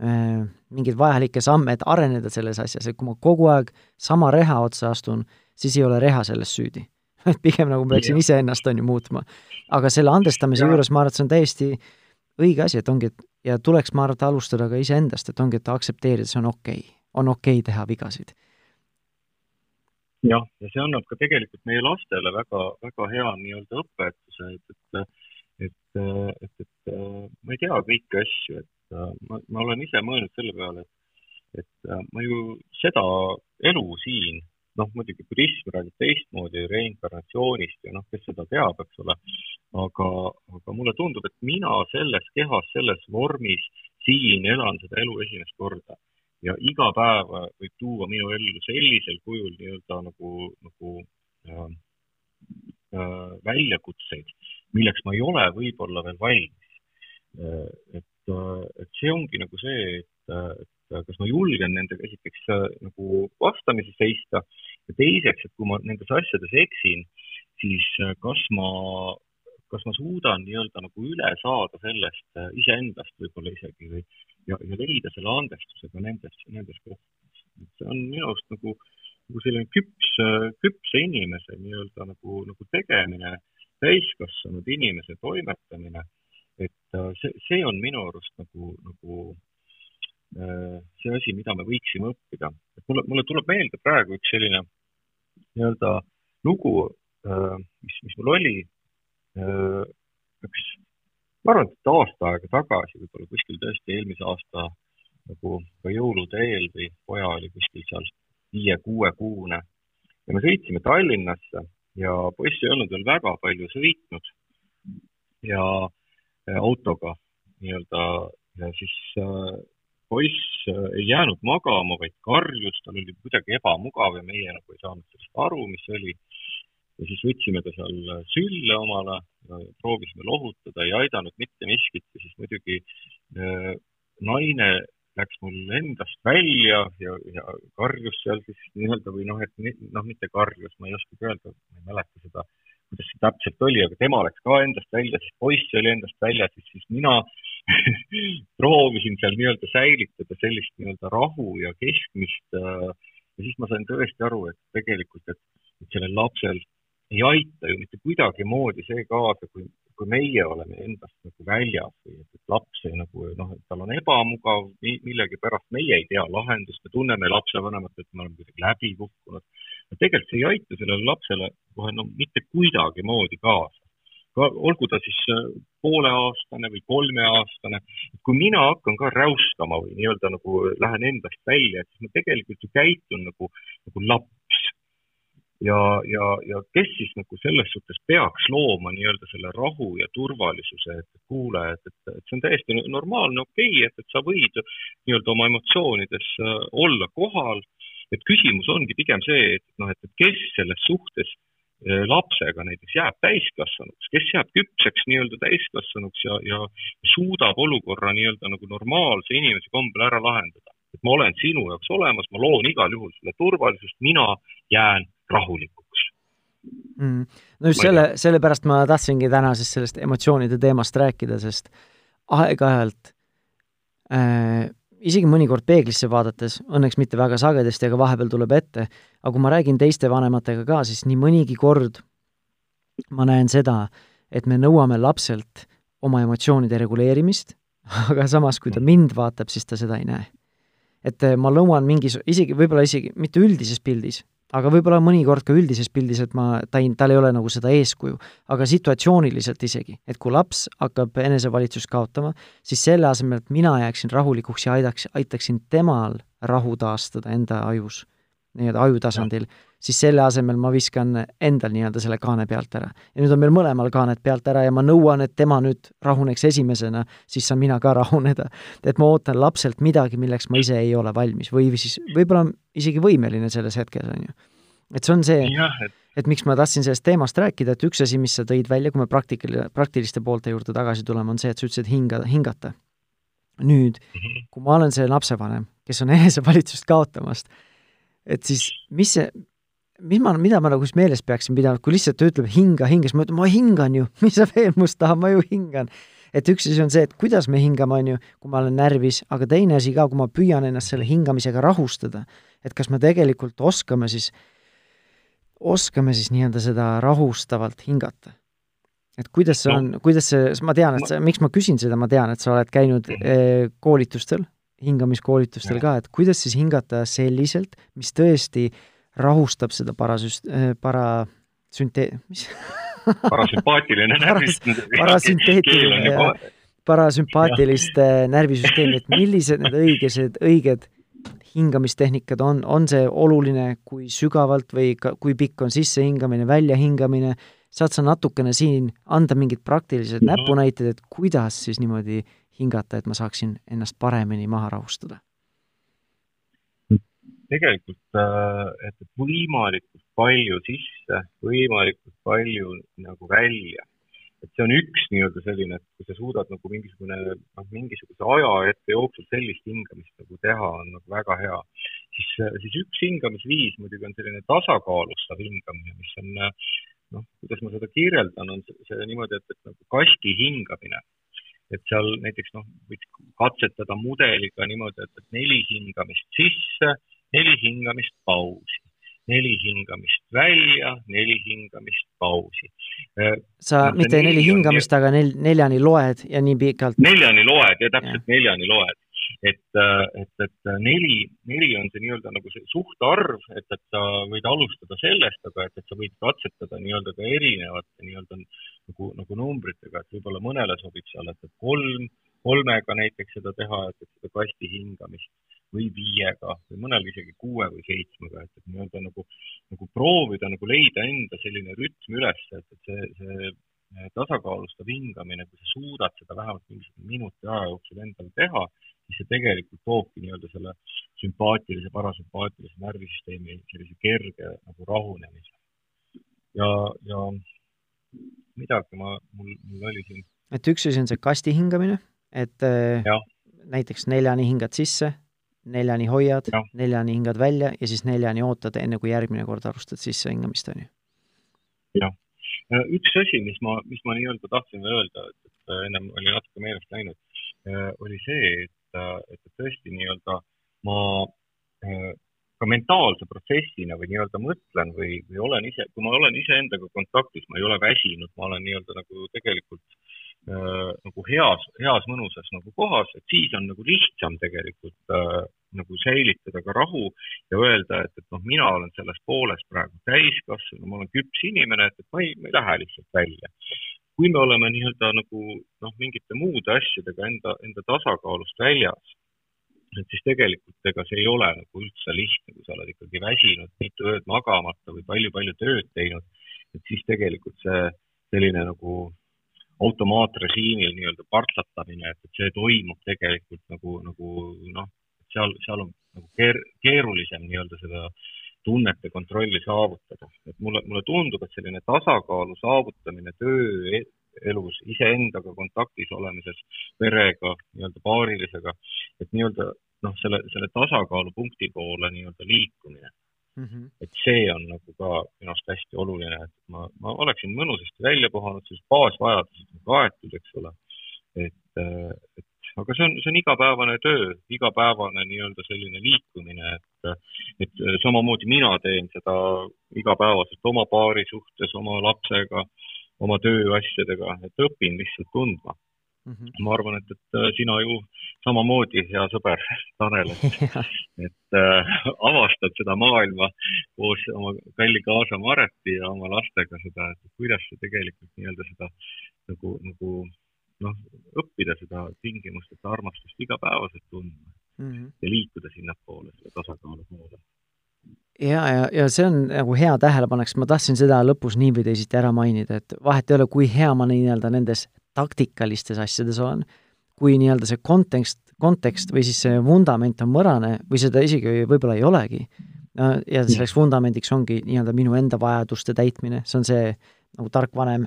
mingeid vajalikke samme, et areneda selles asjas, et kui ma kogu aeg sama reha otsa astun, siis ei ole reha selles süüdi et pigem nagu ma peaksin iseennast, on ju, muutma. aga selle andestamise ja. juures ma arvan, et see on täiesti õige asi, et ongi, et ja tuleks, ma arvan, alustada ka iseendast, et ongi, et aktsepteerida, see on okei okay., on okei okay teha vigasid jah, ja see annab ka tegelikult meie lastele väga, väga hea nii-öelda õpetuse, et, et, et, et, et ma ei tea kõiki asju, et ma, ma olen ise mõelnud selle peale, et, et ma ju seda elu siin, noh, muidugi budism räägib teistmoodi reinkarnatsioonist ja noh, kes seda teab, eks ole, aga, aga mulle tundub, et mina selles kehas, selles vormis siin elan seda elu esimest korda ja iga päev võib tuua minu ellu sellisel kujul nii-öelda nagu, nagu äh, äh, väljakutseid, milleks ma ei ole võib-olla veel valmis äh,. et, äh, et see ongi nagu see, et, et kas ma julgen nendega esiteks äh, nagu vastamisi seista ja teiseks, et kui ma nendes asjades eksin, siis äh, kas ma kas ma suudan nii-öelda nagu üle saada sellest iseendast võib-olla isegi või, ja, ja leida selle andestuse ka nendes, nendes kohtades. et see on minu arust nagu, nagu selline küps, küpse inimese nii-öelda nagu, nagu tegemine, täiskasvanud inimese toimetamine. Et äh, see, see on minu arust nagu, nagu äh, see asi, mida me võiksime õppida. mulle, mulle tuleb meelde praegu üks selline nii-öelda lugu, äh, mis, mis mul oli, üks ma arvan, et aasta aega tagasi, võib-olla kuskil tõesti eelmise aasta nagu ka jõulude eel või poja oli kuskil seal viie-kuuekuune ja me sõitsime Tallinnasse ja poiss ei olnud veel väga palju sõitnud ja autoga nii-öelda ja siis äh, poiss äh, ei jäänud magama, vaid karjus, tal oli kuidagi ebamugav ja meie nagu ei saanud sellest aru, mis oli. Ja siis võtsime ta seal sülle omale, proovisime lohutada, ei aidanud mitte miskit. Ja siis muidugi naine läks mul endast välja ja, ja karjus seal siis nii-öelda või noh, et noh, mitte karjus, ma ei oskagi öelda, ma ei mäleta seda, kuidas see täpselt oli, aga tema läks ka endast välja, siis poiss oli endast väljas, siis, siis mina *laughs* proovisin seal nii-öelda säilitada sellist nii-öelda rahu ja keskmist äh, ja siis ma sain tõesti aru, et tegelikult, et, et sellel lapsel ei aita ju mitte kuidagimoodi see kaasa, kui, kui meie oleme endast nagu väljas või et, et laps ei nagu noh, et tal on ebamugav, millegipärast meie ei tea lahendust, me tunneme lapsevanemat, et me oleme kuidagi läbi kukkunud. Tegelikult see ei aita sellele lapsele kohe no mitte kuidagimoodi kaasa. ka olgu ta siis äh, pooleaastane või kolmeaastane, kui mina hakkan ka räuskama või nii-öelda nagu lähen endast välja, siis ma tegelikult ju käitun nagu, nagu laps ja, ja, ja kes siis nagu selles suhtes peaks looma nii-öelda selle rahu ja turvalisuse, et kuule, et, et, et see on täiesti normaalne, okei okay,, et, et sa võid nii-öelda oma emotsioonides äh, olla kohal, et küsimus ongi pigem see, et noh, et, kes selles suhtes äh, lapsega näiteks jääb täiskasvanuks, kes jääb küpseks nii-öelda täiskasvanuks ja, ja suudab olukorra nii-öelda nagu normaalse inimese kombel ära lahendada. et ma olen sinu jaoks olemas, ma loon igal juhul sulle turvalisust, mina jään rahulikuks. Mm.. no just selle, sellepärast ma tahtsingi täna siis sellest emotsioonide teemast rääkida, sest aeg-ajalt äh, isegi mõnikord peeglisse vaadates, õnneks mitte väga sagedasti, aga vahepeal tuleb ette, aga kui ma räägin teiste vanematega ka, siis nii mõnigi kord ma näen seda, et me nõuame lapselt oma emotsioonide reguleerimist, *laughs* aga samas, kui ta mind vaatab, siis ta seda ei näe. et äh, ma nõuan mingis, isegi võib-olla isegi mitte üldises pildis, aga võib-olla mõnikord ka üldises pildis, et ma, ta ei, tal ei ole nagu seda eeskuju, aga situatsiooniliselt isegi, et kui laps hakkab enesevalitsust kaotama, siis selle asemel, et mina jääksin rahulikuks ja aidaks, aitaksin temal rahu taastada enda ajus, nii-öelda aju tasandil, siis selle asemel ma viskan endal nii-öelda selle kaane pealt ära. ja nüüd on meil mõlemal kaaned pealt ära ja ma nõuan, et tema nüüd rahuneks esimesena, siis saan mina ka rahuneda. et ma ootan lapselt midagi, milleks ma ise ei ole valmis või siis võib-olla isegi võimeline selles hetkes, on ju. et see on see, et... et miks ma tahtsin sellest teemast rääkida, et üks asi, mis sa tõid välja, kui me praktikal-, praktiliste poolte juurde tagasi tuleme, on see, et sa ütlesid hinga, hingata. nüüd, mhm. kui ma olen see lapsevanem, kes on enesevalitsust kaotamast, et siis mis see, mis ma, mida ma nagu siis meeles peaksin pidama, kui lihtsalt ta ütleb hinga, hinga, siis ma ütlen, ma hingan ju, *laughs* mis sa veel must tahad, ma ju hingan. et üks asi on see, et kuidas me hingame, on ju, kui ma olen närvis, aga teine asi ka, kui ma püüan ennast selle hingamisega rahustada, et kas me tegelikult oskame siis, oskame siis nii-öelda seda rahustavalt hingata et kuidas see no. on, kuidas see, ma tean, et sa, miks ma küsin seda, ma tean, et sa oled käinud -hmm. koolitustel, hingamiskoolitustel ka, et kuidas siis hingata selliselt, mis tõesti rahustab seda parasüst-, eh, parasünte-, mis *laughs* parasümpaatiline närvis parasünteetiline ja parasümpaatilist närvisüsteemi, et millised need õigesed, õiged hingamistehnikad on, on see oluline, kui sügavalt või ka, kui pikk on sissehingamine, väljahingamine, saad sa natukene siin anda mingid praktilised -hmm. näpunäited, et kuidas siis niimoodi hingata, et ma saaksin ennast paremini maha rahustada? tegelikult, äh, et võimalikult palju sisse, võimalikult palju nagu välja. et see on üks nii-öelda selline, et kui sa suudad nagu mingisugune, noh, mingisuguse aja ette jooksul sellist hingamist nagu teha, on nagu väga hea. siis, siis üks hingamisviis muidugi on selline tasakaalustav hingamine, mis on noh, kuidas ma seda kirjeldan, on see, see niimoodi, et, et nagu kasti hingamine. Et seal näiteks noh, võiks katsetada mudeliga niimoodi, et, neli hingamist sisse, neli hingamist pausi, neli hingamist välja, neli hingamist pausi. Äh, sa no, mitte neli hingamist, aga nel-, neljani loed ja nii pikalt? neljani loed ja täpselt ja. neljani loed et, äh, et, et neli, neli on see nii-öelda nagu see suhtarv, et, et sa võid alustada sellest, aga et, et sa võid katsetada nii-öelda ka erinevate nii-öelda nagu, nagu numbritega, et võib-olla mõnele sobib seal, et, et kolm, kolmega näiteks seda teha, et, et seda kasti hingamist või viiega või mõnel isegi kuue või seitsmega, et, et nii-öelda nagu, nagu proovida nagu leida enda selline rütm üles, et, et see, see tasakaalustav hingamine, kui sa suudad seda vähemalt mingisugune minuti aja jooksul endal teha, siis see tegelikult toobki nii-öelda selle sümpaatilise, parasümpaatilise närvisüsteemi sellise kerge nagu rahunemise. ja, ja midagi ma, mul, mul oli siin. et üks asi on see kasti hingamine, et äh, ja. näiteks neljani hingad sisse, neljani hoiad, neljani hingad välja ja siis neljani ootad, enne kui järgmine kord alustad sissehingamist, on ju? jah. üks asi, mis ma, mis ma nii-öelda tahtsin öelda, et, et ennem oli natuke meelest läinud, oli see, et et, et tõesti nii-öelda ma äh, ka mentaalse protsessina või nii-öelda mõtlen või, või olen ise, kui ma olen iseendaga kontaktis, ma ei ole väsinud, ma olen nii-öelda nagu tegelikult äh, nagu heas, heas mõnusas nagu kohas, et siis on nagu lihtsam tegelikult äh, nagu säilitada ka rahu ja öelda, et, et noh, mina olen selles pooles praegu täiskasvanu, ma olen küps inimene, et, et ma ei, ma ei lähe lihtsalt välja kui me oleme nii-öelda nagu noh, mingite muude asjadega enda, enda tasakaalust väljas, et siis tegelikult ega see ei ole nagu üldse lihtne, kui sa oled ikkagi väsinud, mitu ööd magamata või palju-palju tööd teinud, et siis tegelikult see selline nagu automaatrežiimil nii-öelda partsatamine, et, et see toimub tegelikult nagu, nagu noh, seal, seal on nagu keer-, keerulisem nii-öelda seda tunnete kontrolli saavutada. et mulle, mulle tundub, et selline tasakaalu saavutamine tööelus, iseendaga kontaktis olemises, perega, nii-öelda paarilisega, et nii-öelda noh, selle, selle tasakaalupunkti poole nii-öelda liikumine mm. -hmm. et see on nagu ka minu arust hästi oluline, et ma, ma oleksin mõnusasti välja puhanud, siis baasvajadused on kaetud, eks ole. et, et aga see on, see on igapäevane töö, igapäevane nii-öelda selline liikumine, et, et samamoodi mina teen seda igapäevaselt oma paari suhtes, oma lapsega, oma tööasjadega, et õpin lihtsalt tundma mm. -hmm. ma arvan, et, et sina ju samamoodi, hea sõber *laughs* Tanel, et *laughs* et äh, avastad seda maailma koos oma kalli kaasa Mareti ja oma lastega seda, et kuidas sa tegelikult nii-öelda seda nagu, nagu noh, õppida seda tingimust, et armastust igapäevaselt tundma mm -hmm. ja liikuda sinnapoole, selle tasakaalu poole. ja, ja, ja see on nagu hea tähelepanek, sest ma tahtsin seda lõpus nii või teisiti ära mainida, et vahet ei ole, kui hea ma nii-öelda nendes taktikalistes asjades olen, kui nii-öelda see kontekst, kontekst või siis see vundament on mõrane või seda isegi võib-olla ei olegi, ja selleks vundamendiks ongi nii-öelda minu enda vajaduste täitmine, see on see nagu tark vanem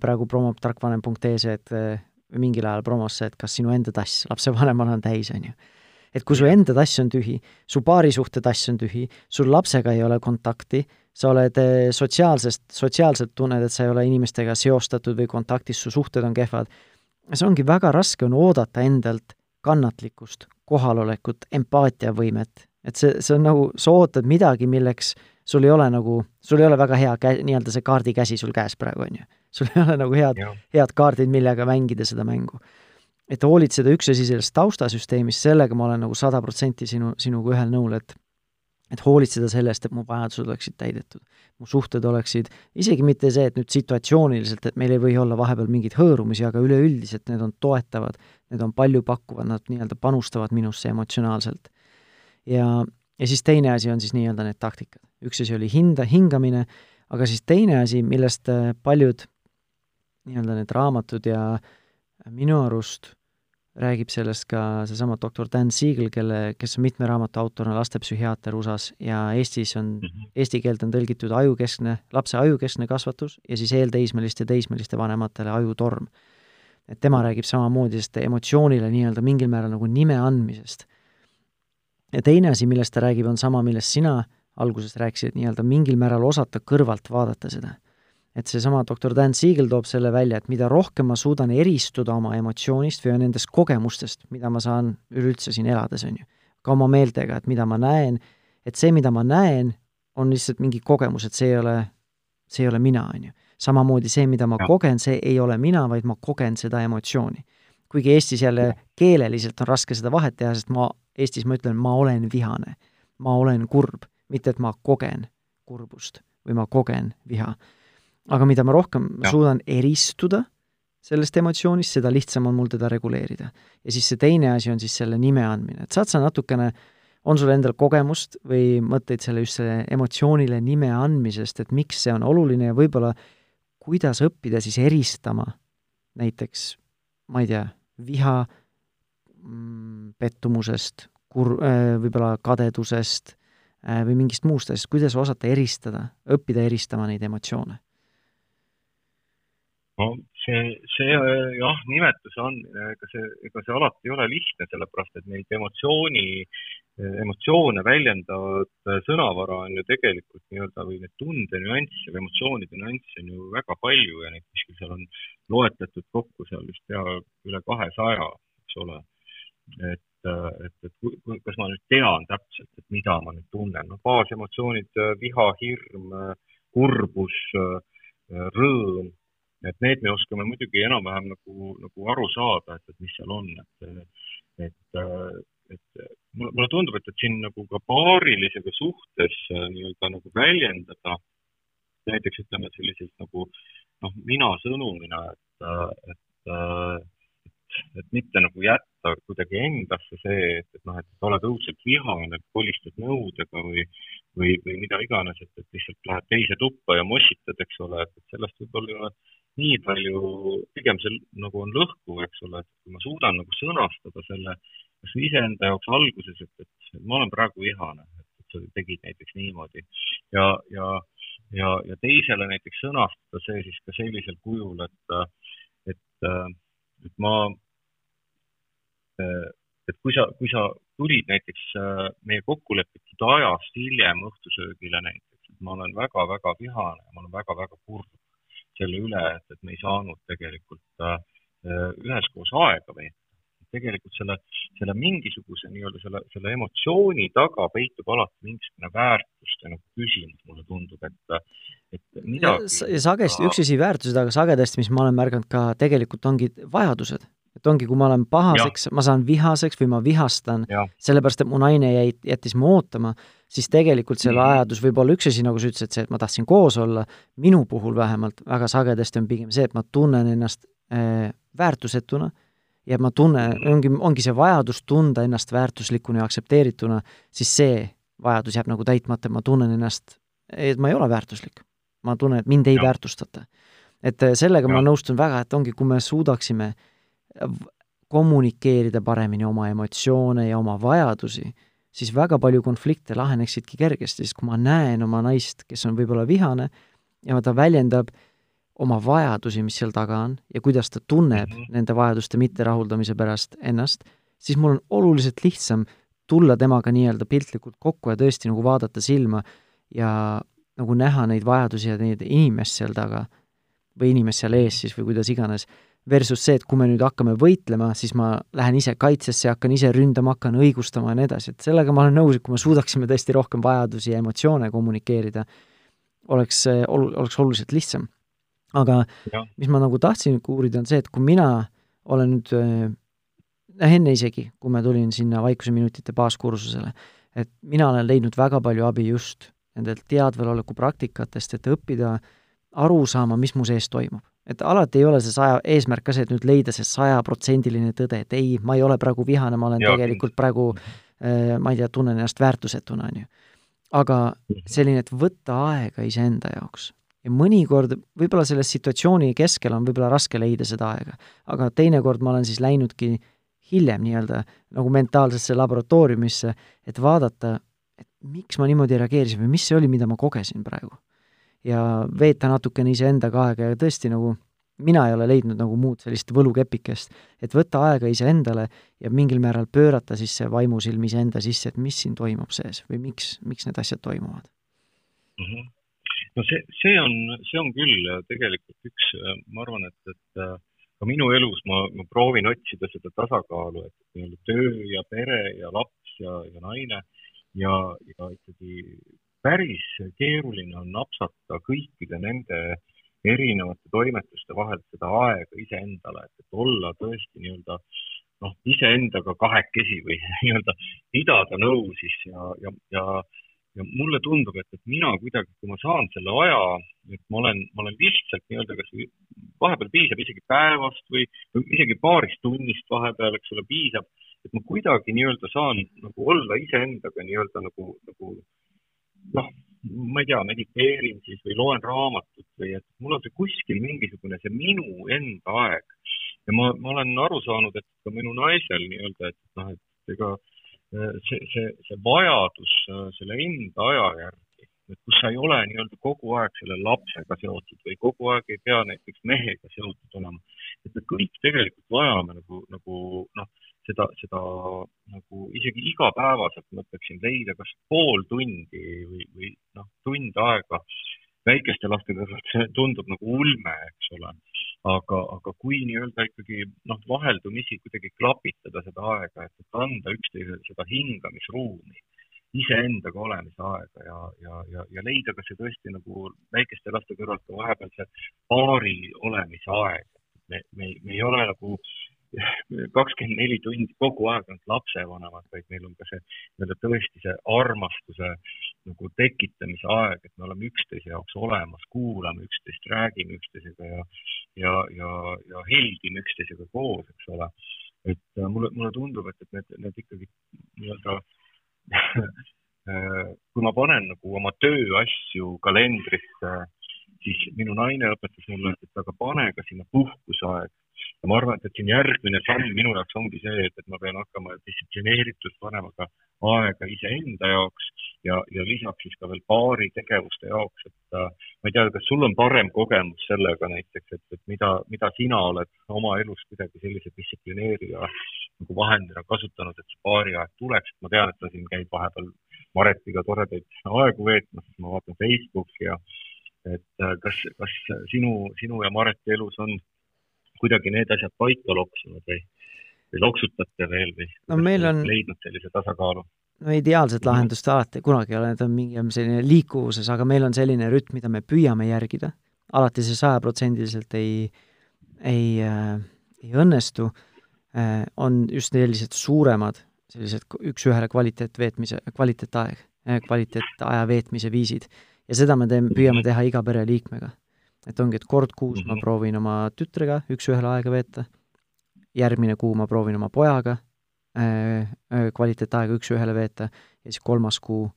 praegu promob tarkvanem.ee, et eh, mingil ajal promos see, et kas sinu enda tass lapsevanemana on täis, on ju. et kui su enda tass on tühi, su paarisuhte tass on tühi, sul lapsega ei ole kontakti, sa oled eh, sotsiaalsest, sotsiaalselt tunned, et sa ei ole inimestega seostatud või kontaktis, su suhted on kehvad, see ongi väga raske, on oodata endalt kannatlikkust, kohalolekut, empaatiavõimet. et see, see on nagu, sa ootad midagi, milleks sul ei ole nagu, sul ei ole väga hea kä-, nii-öelda see kaardikäsi sul käes praegu, on ju. Sul ei ole nagu head, head kaardid, millega mängida seda mängu. et hoolitseda üks asi sellest taustasüsteemist, sellega ma olen nagu sada protsenti sinu, sinuga ühel nõul, et et hoolitseda sellest, et mu vajadused oleksid täidetud, mu suhted oleksid, isegi mitte see, et nüüd situatsiooniliselt, et meil ei või olla vahepeal mingeid hõõrumisi, aga üleüldiselt need on toetavad, need on paljupakkuvad, nad nii-öelda panustavad minusse emotsionaalselt. ja, ja siis teine asi on siis nii-öelda need taktikad. üks asi oli hinda, hingamine, aga siis teine asi, millest äh, paljud nii-öelda need raamatud ja minu arust räägib sellest ka seesama doktor Dan Siegel, kelle, kes on mitme raamatu autor, on lastepsühhiaater USA-s ja Eestis on mm, -hmm. eesti keelt on tõlgitud ajukeskne, lapse ajukeskne kasvatus ja siis eelteismeliste, teismeliste vanematele ajutorm. et tema räägib samamoodi sellest emotsioonile nii-öelda mingil määral nagu nime andmisest. ja teine asi, millest ta räägib, on sama, millest sina alguses rääkisid, nii-öelda mingil määral osata kõrvalt vaadata seda et seesama doktor Dan Siegel toob selle välja, et mida rohkem ma suudan eristuda oma emotsioonist või nendest kogemustest, mida ma saan üleüldse siin elades, on ju, ka oma meeltega, et mida ma näen, et see, mida ma näen, on lihtsalt mingi kogemus, et see ei ole, see ei ole mina, on ju. samamoodi see, mida ma ja. kogen, see ei ole mina, vaid ma kogen seda emotsiooni. kuigi Eestis jälle keeleliselt on raske seda vahet teha, sest ma, Eestis ma ütlen, ma olen vihane. ma olen kurb, mitte et ma kogen kurbust või ma kogen viha aga mida ma rohkem ja. suudan eristuda sellest emotsioonist, seda lihtsam on mul teda reguleerida. ja siis see teine asi on siis selle nime andmine, et saad sa natukene, on sul endal kogemust või mõtteid selle just selle emotsioonile nime andmisest, et miks see on oluline ja võib-olla kuidas õppida siis eristama näiteks, ma ei tea, viha mm, pettumusest, kur-, äh, võib-olla kadedusest äh, või mingist muust asjast, kuidas osata eristada, õppida eristama neid emotsioone no see, see jah, nimetuse andmine, ega see, ega see alati ei ole lihtne, sellepärast et neid emotsiooni, emotsioone väljendavat sõnavara on ju tegelikult nii-öelda või neid tunde nüansse või emotsioonide nüansse on ju väga palju ja neid kuskil seal on loetletud kokku seal vist pea üle kahesaja, eks ole. et, et, et kas ma nüüd tean täpselt, et mida ma nüüd tunnen, no baasemotsioonid, viha, hirm, kurbus, rõõm et need me oskame muidugi enam-vähem nagu, nagu aru saada, et, et mis seal on, et, et, et mulle, mulle tundub, et, et siin nagu ka paarilisega suhtes äh, nii-öelda nagu väljendada näiteks ütleme selliselt nagu noh, mina sõnumina, et, et, et, et mitte nagu jätta kuidagi endasse see, et, et noh, et oled õudselt vihane, kolistad nõudega või, või, või mida iganes, et, et lihtsalt lähed teise tuppa ja mossitad, eks ole, et, sellest võib-olla nii palju, pigem see nagu on lõhkuv, eks ole, et kui ma suudan nagu sõnastada selle kas või iseenda jaoks alguses, et, et ma olen praegu vihane, et sa tegid näiteks niimoodi. Ja, ja, ja, ja teisele näiteks sõnastada see siis ka sellisel kujul, et, et, et ma, et kui sa, kui sa tulid näiteks meie kokkulepitud ajast hiljem õhtusöögile näiteks, et ma olen väga-väga vihane, ma olen väga-väga kurb selle üle, et, et me ei saanud tegelikult äh, üheskoos aega veeta. tegelikult selle, selle mingisuguse nii-öelda selle, selle emotsiooni taga peitub alati mingisugune väärtuste nagu küsimus, mulle tundub, et, et midagi. sagesti, üks asi väärtused, aga sagedasti, mis ma olen märganud ka, tegelikult ongi vajadused et ongi, kui ma olen pahaseks, ma saan vihaseks või ma vihastan, sellepärast et mu naine jäi, jättis mu ootama, siis tegelikult see vajadus mhm. võib olla üks asi, nagu sa ütlesid, see, et ma tahtsin koos olla, minu puhul vähemalt väga sagedasti on pigem see, et ma tunnen ennast äh, väärtusetuna ja ma tunnen, mhm. ongi, ongi see vajadus tunda ennast väärtuslikuna ja aktsepteerituna, siis see vajadus jääb nagu täitmata, ma tunnen ennast, et ma ei ole väärtuslik. ma tunnen, et mind ei ja. väärtustata. et äh, sellega ja. ma nõustun väga, et ongi, kui me suudaksime äh, kommunikeerida paremini oma emotsioone ja oma vajadusi, siis väga palju konflikte laheneksidki kergesti, sest kui ma näen oma naist, kes on võib-olla vihane ja ta väljendab oma vajadusi, mis seal taga on, ja kuidas ta tunneb mm -hmm. nende vajaduste mitterahuldamise pärast ennast, siis mul on oluliselt lihtsam tulla temaga nii-öelda piltlikult kokku ja tõesti nagu vaadata silma ja nagu näha neid vajadusi ja neid inimest seal taga või inimest seal ees siis või kuidas iganes, versus see, et kui me nüüd hakkame võitlema, siis ma lähen ise kaitsesse, hakkan ise ründama, hakkan õigustama ja nii edasi, et sellega ma olen nõus, et kui me suudaksime tõesti rohkem vajadusi ja emotsioone kommunikeerida, oleks, ol-, oleks oluliselt lihtsam. aga ja. mis ma nagu tahtsin uurida, on see, et kui mina olen nüüd noh, enne isegi, kui ma tulin sinna vaikuseminutite baaskursusele, et mina olen leidnud väga palju abi just nendelt teadveloleku praktikatest, et õppida aru saama, mis mu sees toimub. Et alati ei ole see saja, eesmärk ka see, et nüüd leida see sajaprotsendiline tõde, et ei, ma ei ole praegu vihane, ma olen ja. tegelikult praegu äh, ma ei tea, tunnen ennast väärtusetuna, on ju. aga selline, et võtta aega iseenda jaoks ja mõnikord võib-olla selle situatsiooni keskel on võib-olla raske leida seda aega, aga teinekord ma olen siis läinudki hiljem nii-öelda nagu mentaalsesse laboratooriumisse, et vaadata, et miks ma niimoodi reageerisin või mis see oli, mida ma kogesin praegu. Ja veeta natukene iseendaga aega ja tõesti nagu mina ei ole leidnud nagu muud sellist võlukepikest, et võtta aega iseendale ja mingil määral pöörata siis see vaimusilm iseenda sisse, et mis siin toimub sees või miks, miks need asjad toimuvad mm. -hmm. no see, see on, see on küll tegelikult üks, ma arvan, et, et ka minu elus ma, ma proovin otsida seda tasakaalu, et nii-öelda töö ja pere ja laps ja, ja naine ja, ja ikkagi päris keeruline on napsata kõikide nende erinevate toimetuste vahel seda aega iseendale, et, et olla tõesti nii-öelda noh, iseendaga kahekesi või *laughs* nii-öelda pidada nõu siis ja, ja, ja ja mulle tundub, et, et mina kuidagi, kui ma saan selle aja, et ma olen, ma olen lihtsalt nii-öelda kas vahepeal piisab isegi päevast või isegi paarist tunnist vahepeal, eks ole, piisab, et ma kuidagi nii-öelda saan nagu olla iseendaga nii-öelda nagu, nagu noh, ma ei tea, mediteerin siis või loen raamatut või et mul on see kuskil mingisugune see minu enda aeg. ja ma, ma olen aru saanud, et ka minu naisel nii-öelda, et noh, et ega see, see, see vajadus äh, selle enda aja järgi, et kus sa ei ole nii-öelda kogu aeg selle lapsega seotud või kogu aeg ei pea näiteks mehega seotud olema. et me kõik tegelikult vajame nagu, nagu noh, seda, seda nagu isegi igapäevaselt ma ütleksin leida kas pool tundi või, või noh, tund aega väikeste laste kõrvalt, see *laughs* tundub nagu ulme, eks ole aga, aga kui nii-öelda ikkagi noh, vaheldumisi kuidagi klapitada seda aega, et, anda üksteisele seda hingamisruumi, iseendaga olemise aega ja, ja, ja, ja leida ka see tõesti nagu väikeste laste kõrvalt ka vahepeal see paari olemise aeg. me, me, me ei ole nagu kakskümmend neli tundi kogu aeg ainult lapsevanemad, vaid meil on ka see nii-öelda tõesti see armastuse nagu tekitamise aeg, et me oleme üksteise jaoks olemas, kuulame üksteist, räägime üksteisega ja ja, ja, ja heldime üksteisega koos, eks ole. et äh, mulle, mulle tundub, et, et need, need ikkagi nii-öelda *laughs* äh, kui ma panen nagu oma tööasju kalendrisse, siis minu naine õpetas mulle, et aga pane ka sinna puhkuseaeg ja ma arvan, et, siin järgmine samm minu jaoks ongi see, et, et ma pean hakkama distsiplineeritult panema ka aega iseenda jaoks ja, ja lisaks siis ka veel paari tegevuste jaoks, et äh, ma ei tea, kas sul on parem kogemus sellega näiteks, et, et mida, mida sina oled oma elus kuidagi sellise distsiplineerija nagu vahendina kasutanud, et see paariaeg tuleks, et ma tean, et sa siin käid vahepeal Maretiga toredaid aegu veetmas, ma vaatan Facebooki ja et äh, kas, kas sinu, sinu ja Mareti elus on kuidagi need asjad paika loksunud või, või loksutate veel või no meil on leidnud sellise tasakaalu? no ideaalset lahendust alati kunagi ei ole, need on mingi selline liikuvuses, aga meil on selline rütm, mida me püüame järgida, alati see sajaprotsendiliselt ei, ei äh,, ei õnnestu äh,, on just sellised suuremad, sellised üks-ühele kvaliteet veetmise, kvaliteetaeg äh,, kvaliteetaja veetmise viisid. Ja seda me teeme, püüame teha iga pereliikmega et ongi, et kord kuus ma mhm. proovin oma tütrega üks-ühele aega veeta, järgmine kuu ma proovin oma pojaga äh, äh, kvaliteetaega üks-ühele veeta ja siis kolmas kuu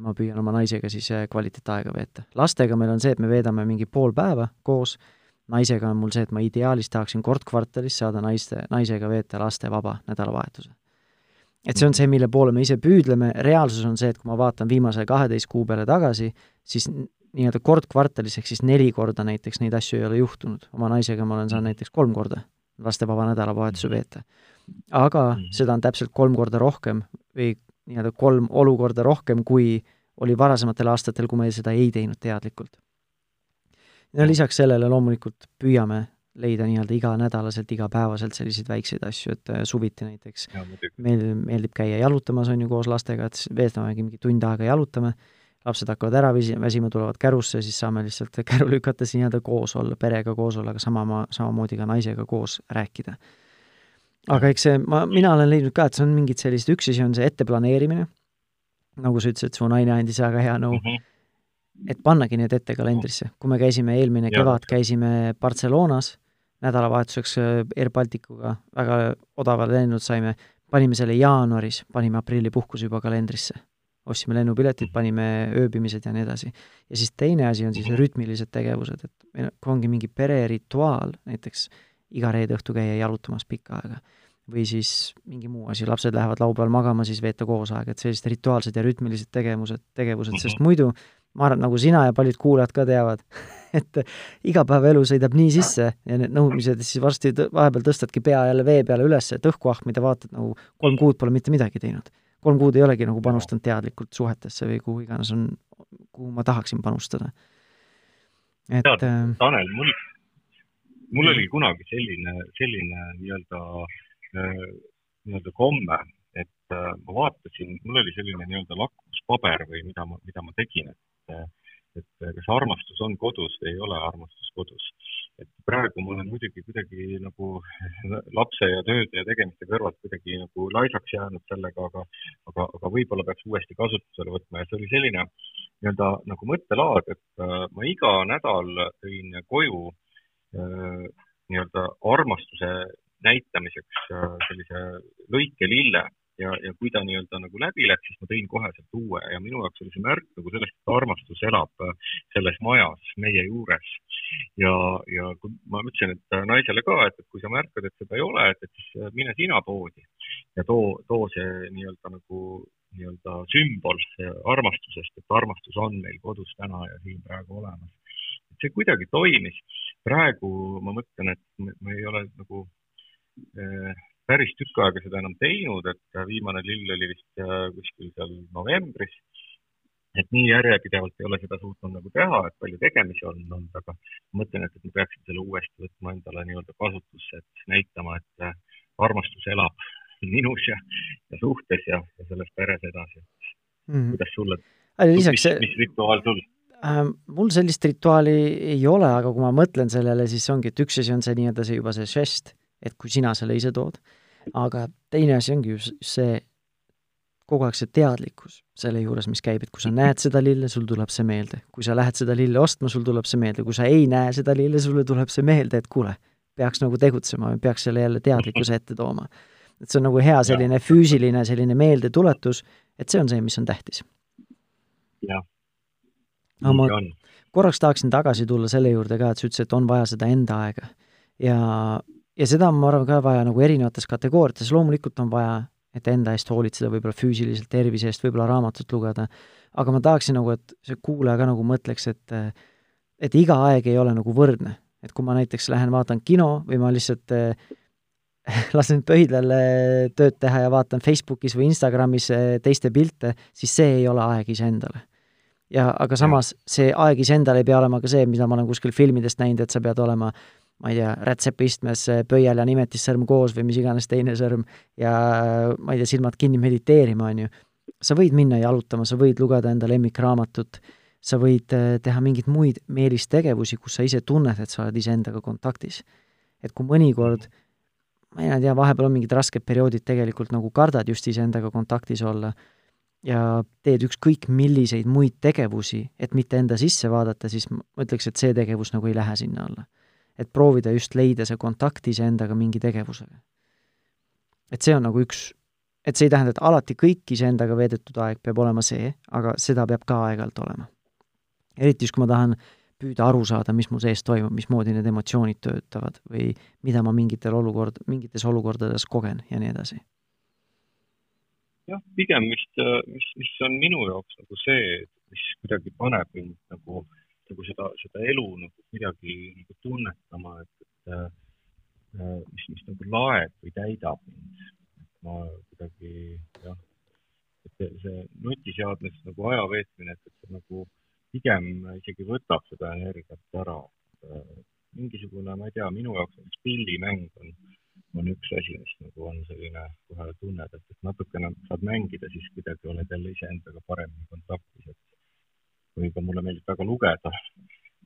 ma püüan oma naisega siis äh, kvaliteetaega veeta. lastega meil on see, et me veedame mingi pool päeva koos, naisega on mul see, et ma ideaalis tahaksin kord kvartalis saada naiste, naisega veeta lastevaba nädalavahetuse. Et see on see, mille poole me ise püüdleme, reaalsus on see, et kui ma vaatan viimase kaheteist kuu peale tagasi, siis nii-öelda kord kvartalis, ehk siis neli korda näiteks neid asju ei ole juhtunud. oma naisega ma olen saanud mhm. näiteks kolm korda lastevaba nädalavahetuse mhm. veeta. aga mm seda on täpselt kolm korda rohkem või nii-öelda kolm olukorda rohkem, kui oli varasematel aastatel, kui me seda ei teinud teadlikult. ja lisaks sellele loomulikult püüame leida nii-öelda iganädalaselt, igapäevaselt selliseid väikseid asju, et äh, suviti näiteks. Ja, meil meeldib käia jalutamas, on ju, koos lastega, et veedamegi mingi tund aega jalutame, lapsed hakkavad ära visi-, väsima, tulevad kärusse, siis saame lihtsalt käru lükates nii-öelda koos olla, perega koos olla, aga sama, samamoodi ka naisega koos rääkida. aga eks see, ma, mina olen leidnud ka, et see on mingid sellised, üks asi on see etteplaneerimine, nagu sa ütlesid, su naine andis väga hea nõu. No, mm, -hmm et pannagi need ette kalendrisse. kui me käisime eelmine ja, kevad, käisime Barcelonas nädalavahetuseks äh, Air Balticuga, väga odavale lennud saime, panime selle jaanuaris, panime aprillipuhkuse juba kalendrisse. ostsime lennupiletid, panime ööbimised ja nii edasi. ja siis teine asi on siis rütmilised tegevused, et meil ongi mingi pererituaal, näiteks iga reede õhtu käia jalutamas pikka aega. või siis mingi muu asi, lapsed lähevad laupäeval magama, siis veeta koos aega, et sellised rituaalsed ja rütmilised tegevused, tegevused, sest mhm. muidu ma arvan, nagu sina ja paljud kuulajad ka teavad, *laughs* *laughs* et igapäevaelu sõidab nii sisse ja need nõudmised, siis varsti vahepeal tõstadki pea jälle vee peale üles, et õhku ahmida, vaatad nagu kolm kuud pole mitte midagi teinud. kolm kuud ei olegi nagu panustanud teadlikult suhetesse või kuhu iganes on, kuhu ma tahaksin panustada. et tead äh,, Tanel, mul, mul oli kunagi selline, selline nii-öelda äh, nii-öelda komme, et äh, ma vaatasin, mul oli selline nii-öelda lakmuspaber või mida ma, mida ma tegin, et et kas armastus on kodus või ei ole armastus kodus. et praegu ma olen muidugi kuidagi nagu lapse ja tööde ja tegemiste kõrvalt kuidagi nagu laisaks jäänud sellega, aga, aga, aga võib-olla peaks uuesti kasutusele võtma ja see oli selline nii-öelda nagu mõttelaad, et äh, ma iga nädal tõin koju äh, nii-öelda armastuse näitamiseks äh, sellise lõike lille ja, ja kui ta nii-öelda nagu läbi läks, siis ma tõin kohe sealt uue ja minu jaoks oli see märk nagu sellest, et armastus elab äh, selles majas meie juures. ja, ja kui ma ütlesin, et äh, naisele ka, et, et kui sa märkad, et seda ei ole, et, et siis äh, mine sina poodi ja too, too see nii-öelda nagu nii-öelda sümbol armastusest, et armastus on meil kodus täna ja siin praegu olemas. et see kuidagi toimis. praegu ma mõtlen, et me ei ole nagu äh, päris tükk aega seda enam teinud, et viimane lill oli vist äh, kuskil seal novembris. et nii järjepidevalt ei ole seda suutnud nagu teha, et palju tegemisi on olnud, aga mõtlen, et, et ma peaksin selle uuesti võtma endale nii-öelda kasutusse, et näitama, et äh, armastus elab *laughs* minus ja, ja suhtes ja, ja selles peres edasi mm. kuidas sulle, lisaks mis, mis rituaal sul? äh, mul sellist rituaali ei ole, aga kui ma mõtlen sellele, siis ongi, et üks asi on see nii-öelda see juba see žest, et kui sina selle ise tood, aga teine asi ongi just see, kogu aeg see teadlikkus selle juures, mis käib, et kui sa näed seda lille, sul tuleb see meelde. kui sa lähed seda lille ostma, sul tuleb see meelde, kui sa ei näe seda lille, sulle tuleb see meelde, et kuule, peaks nagu tegutsema peaks selle jälle teadlikkuse ette tooma. et see on nagu hea selline ja. füüsiline selline meeldetuletus, et see on see, mis on tähtis. jah. aga ma korraks tahaksin tagasi tulla selle juurde ka, et sa ütlesid, et on vaja seda enda aega. ja ja seda on, ma arvan, ka vaja nagu erinevates kategooriates, loomulikult on vaja, et enda eest hoolitseda, võib-olla füüsiliselt, tervise eest, võib-olla raamatut lugeda, aga ma tahaksin nagu, et see kuulaja ka nagu mõtleks, et et iga aeg ei ole nagu võrdne. et kui ma näiteks lähen vaatan kino või ma lihtsalt äh, *laughs* lasen pöidlal tööd teha ja vaatan Facebookis või Instagramis teiste pilte, siis see ei ole aeg iseendale. ja aga samas see aeg iseendale ei pea olema ka see, mida ma olen kuskil filmidest näinud, et sa pead olema äh, ma ei tea, rätsepistmes pöial ja nimetissõrm koos või mis iganes teine sõrm ja ma ei tea, silmad kinni mediteerima, on ju. sa võid minna jalutama, sa võid lugeda enda lemmikraamatut, sa võid äh, teha mingeid muid meelistegevusi, kus sa ise tunned, et sa oled iseendaga kontaktis. et kui mõnikord, ma ei tea, vahepeal on mingid rasked perioodid, tegelikult nagu kardad just iseendaga kontaktis olla ja teed ükskõik milliseid muid tegevusi, et mitte enda sisse vaadata, siis ma ütleks, et see tegevus nagu ei lähe sinna alla et proovida just leida see kontakt iseendaga mingi tegevusega. et see on nagu üks, et see ei tähenda, et alati kõik iseendaga veedetud aeg peab olema see, aga seda peab ka aeg-ajalt olema. eriti just, kui ma tahan püüda aru saada, mis mu sees toimub, mismoodi need emotsioonid töötavad või mida ma mingitel olukord, mingites olukordades kogen ja nii edasi. jah, pigem vist, mis, mis on minu jaoks nagu see, mis kuidagi paneb mind nagu äh, nagu seda, seda elu nagu kuidagi nagu tunnetama, et, et äh, mis, mis nagu laeb või täidab mind. ma kuidagi jah, et see, nutiseadmes nagu aja veetmine, et, et see nagu pigem isegi võtab seda energiat ära. mingisugune, ma ei tea, minu jaoks näiteks pillimäng on, on üks asi, mis nagu on selline, kohe tunned, et, et natukene saad mängida, siis kuidagi oled jälle iseendaga paremini kontaktis, et või ka mulle meeldib väga lugeda,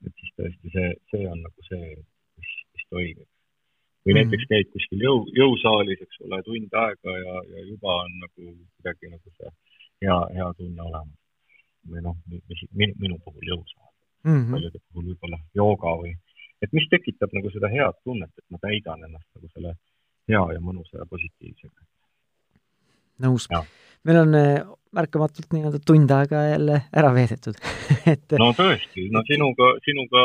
et siis tõesti see, see on nagu see, mis, mis toimib või mm. näiteks käid kuskil jõu, jõusaalis, eks ole, tund aega ja, ja juba on nagu kuidagi nagu see hea, hea tunne olemas. või noh, minu, minu puhul jõusaal mm, -hmm. paljude puhul võib-olla jooga või, et mis tekitab nagu seda head tunnet, et ma täidan ennast nagu selle hea ja mõnusa ja positiivsega. Nõus. meil on eh, märkamatult nii-öelda tund aega jälle ära veedetud. *laughs* Et no tõesti, no sinuga, sinuga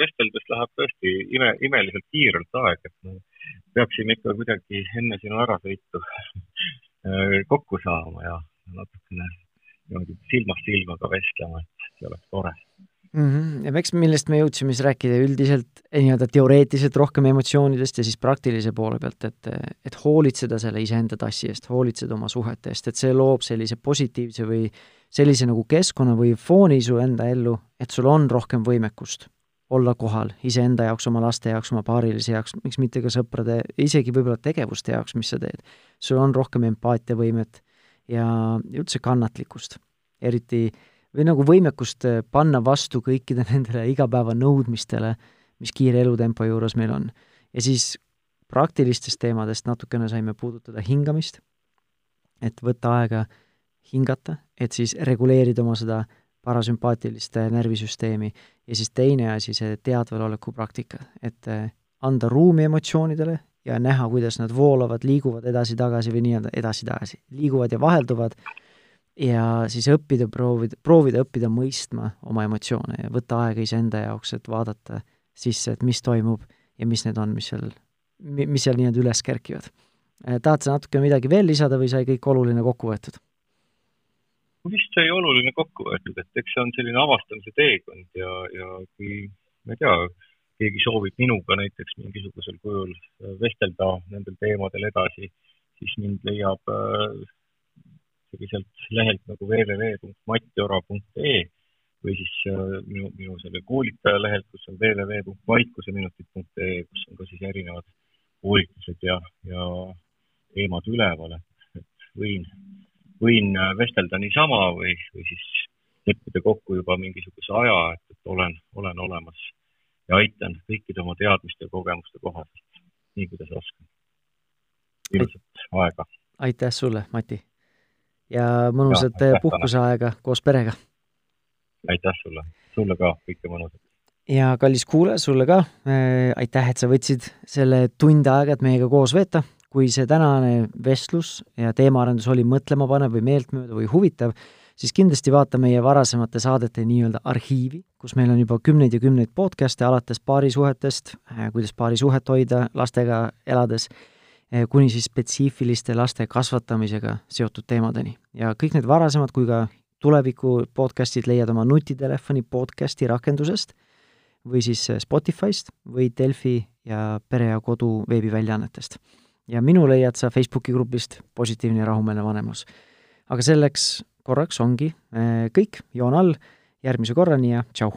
vesteldes läheb tõesti ime, imeliselt kiirelt aeg, et me peaksime ikka kuidagi enne sinu ärasõitu *laughs* kokku saama ja natukene niimoodi silmast silmaga vestlema, et see oleks tore mm. -hmm. ja eks millest me jõudsime siis rääkida üldiselt eh, nii-öelda teoreetiliselt rohkem emotsioonidest ja siis praktilise poole pealt, et, et hoolitseda selle iseenda tassi eest, hoolitseda oma suhete eest, et see loob sellise positiivse või sellise nagu keskkonna või fooni su enda ellu, et sul on rohkem võimekust olla kohal iseenda jaoks, oma laste jaoks, oma paarilise jaoks, miks mitte ka sõprade, isegi võib-olla tegevuste jaoks, mis sa teed. sul on rohkem empaatiavõimet ja üldse kannatlikkust, eriti äh, või nagu võimekust äh, panna vastu kõikide *laughs* nendele igapäevanõudmistele, mis kiire elutempo juures meil on. ja siis praktilistest teemadest natukene saime puudutada hingamist, et võtta aega hingata, et siis reguleerida oma seda parasümpaatilist närvisüsteemi. Ja siis teine asi, see teadvaloleku praktika, et äh, anda ruumi emotsioonidele ja näha, kuidas nad voolavad, liiguvad edasi-tagasi või nii-öelda edasi-tagasi, liiguvad ja vahelduvad ja siis õppida, proovida, proovida õppida mõistma oma emotsioone ja võtta aega iseenda jaoks, et vaadata sisse, et mis toimub ja mis need on, mis seal, mis seal nii-öelda üles kerkivad. Eh, tahad sa natuke midagi veel lisada või sai kõik oluline kokku võetud? vist sai oluline kokku võetud, et eks see on selline avastamise teekond ja, ja kui, ma ei tea, keegi soovib minuga näiteks mingisugusel kujul vestelda nendel teemadel edasi, siis mind leiab äh, selliselt lehelt nagu www.mattiora.ee või siis äh, minu, minu selle koolitaja lehelt, kus on www.vaikuseminutid.ee, kus on ka siis erinevad koolitused ja, ja teemad üleval, et võin, võin äh, vestelda niisama või, või siis leppida kokku juba mingisuguse aja, et, et olen, olen olemas ja aitan kõikide oma teadmiste ja kogemuste kohaselt, nii kuidas oskan. ilusat aega! aitäh sulle, Mati! Ja mõnusat ja, puhkuseaega koos perega. aitäh sulle, sulle ka kõike mõnusat. ja kallis kuulaja, sulle ka äh, aitäh, et sa võtsid selle tund aega, et meiega koos veeta. kui see tänane vestlus ja teemaarendus oli mõtlemapanev või meeltmööda või huvitav, siis kindlasti vaata meie varasemate saadete nii-öelda arhiivi, kus meil on juba kümneid ja kümneid podcast'e alates paarisuhetest, äh, kuidas paarisuhet hoida lastega elades kuni siis spetsiifiliste laste kasvatamisega seotud teemadeni. ja kõik need varasemad kui ka tuleviku podcast'id leiad oma nutitelefoni podcast'i rakendusest või siis eh, Spotify'st või Delfi ja Pere ja Kodu veebiväljaannetest. ja minu leiad sa Facebooki grupist Positiivne ja rahumeelne vanemus. aga selleks korraks ongi eh, kõik, joon all, järgmise korrani ja tšau!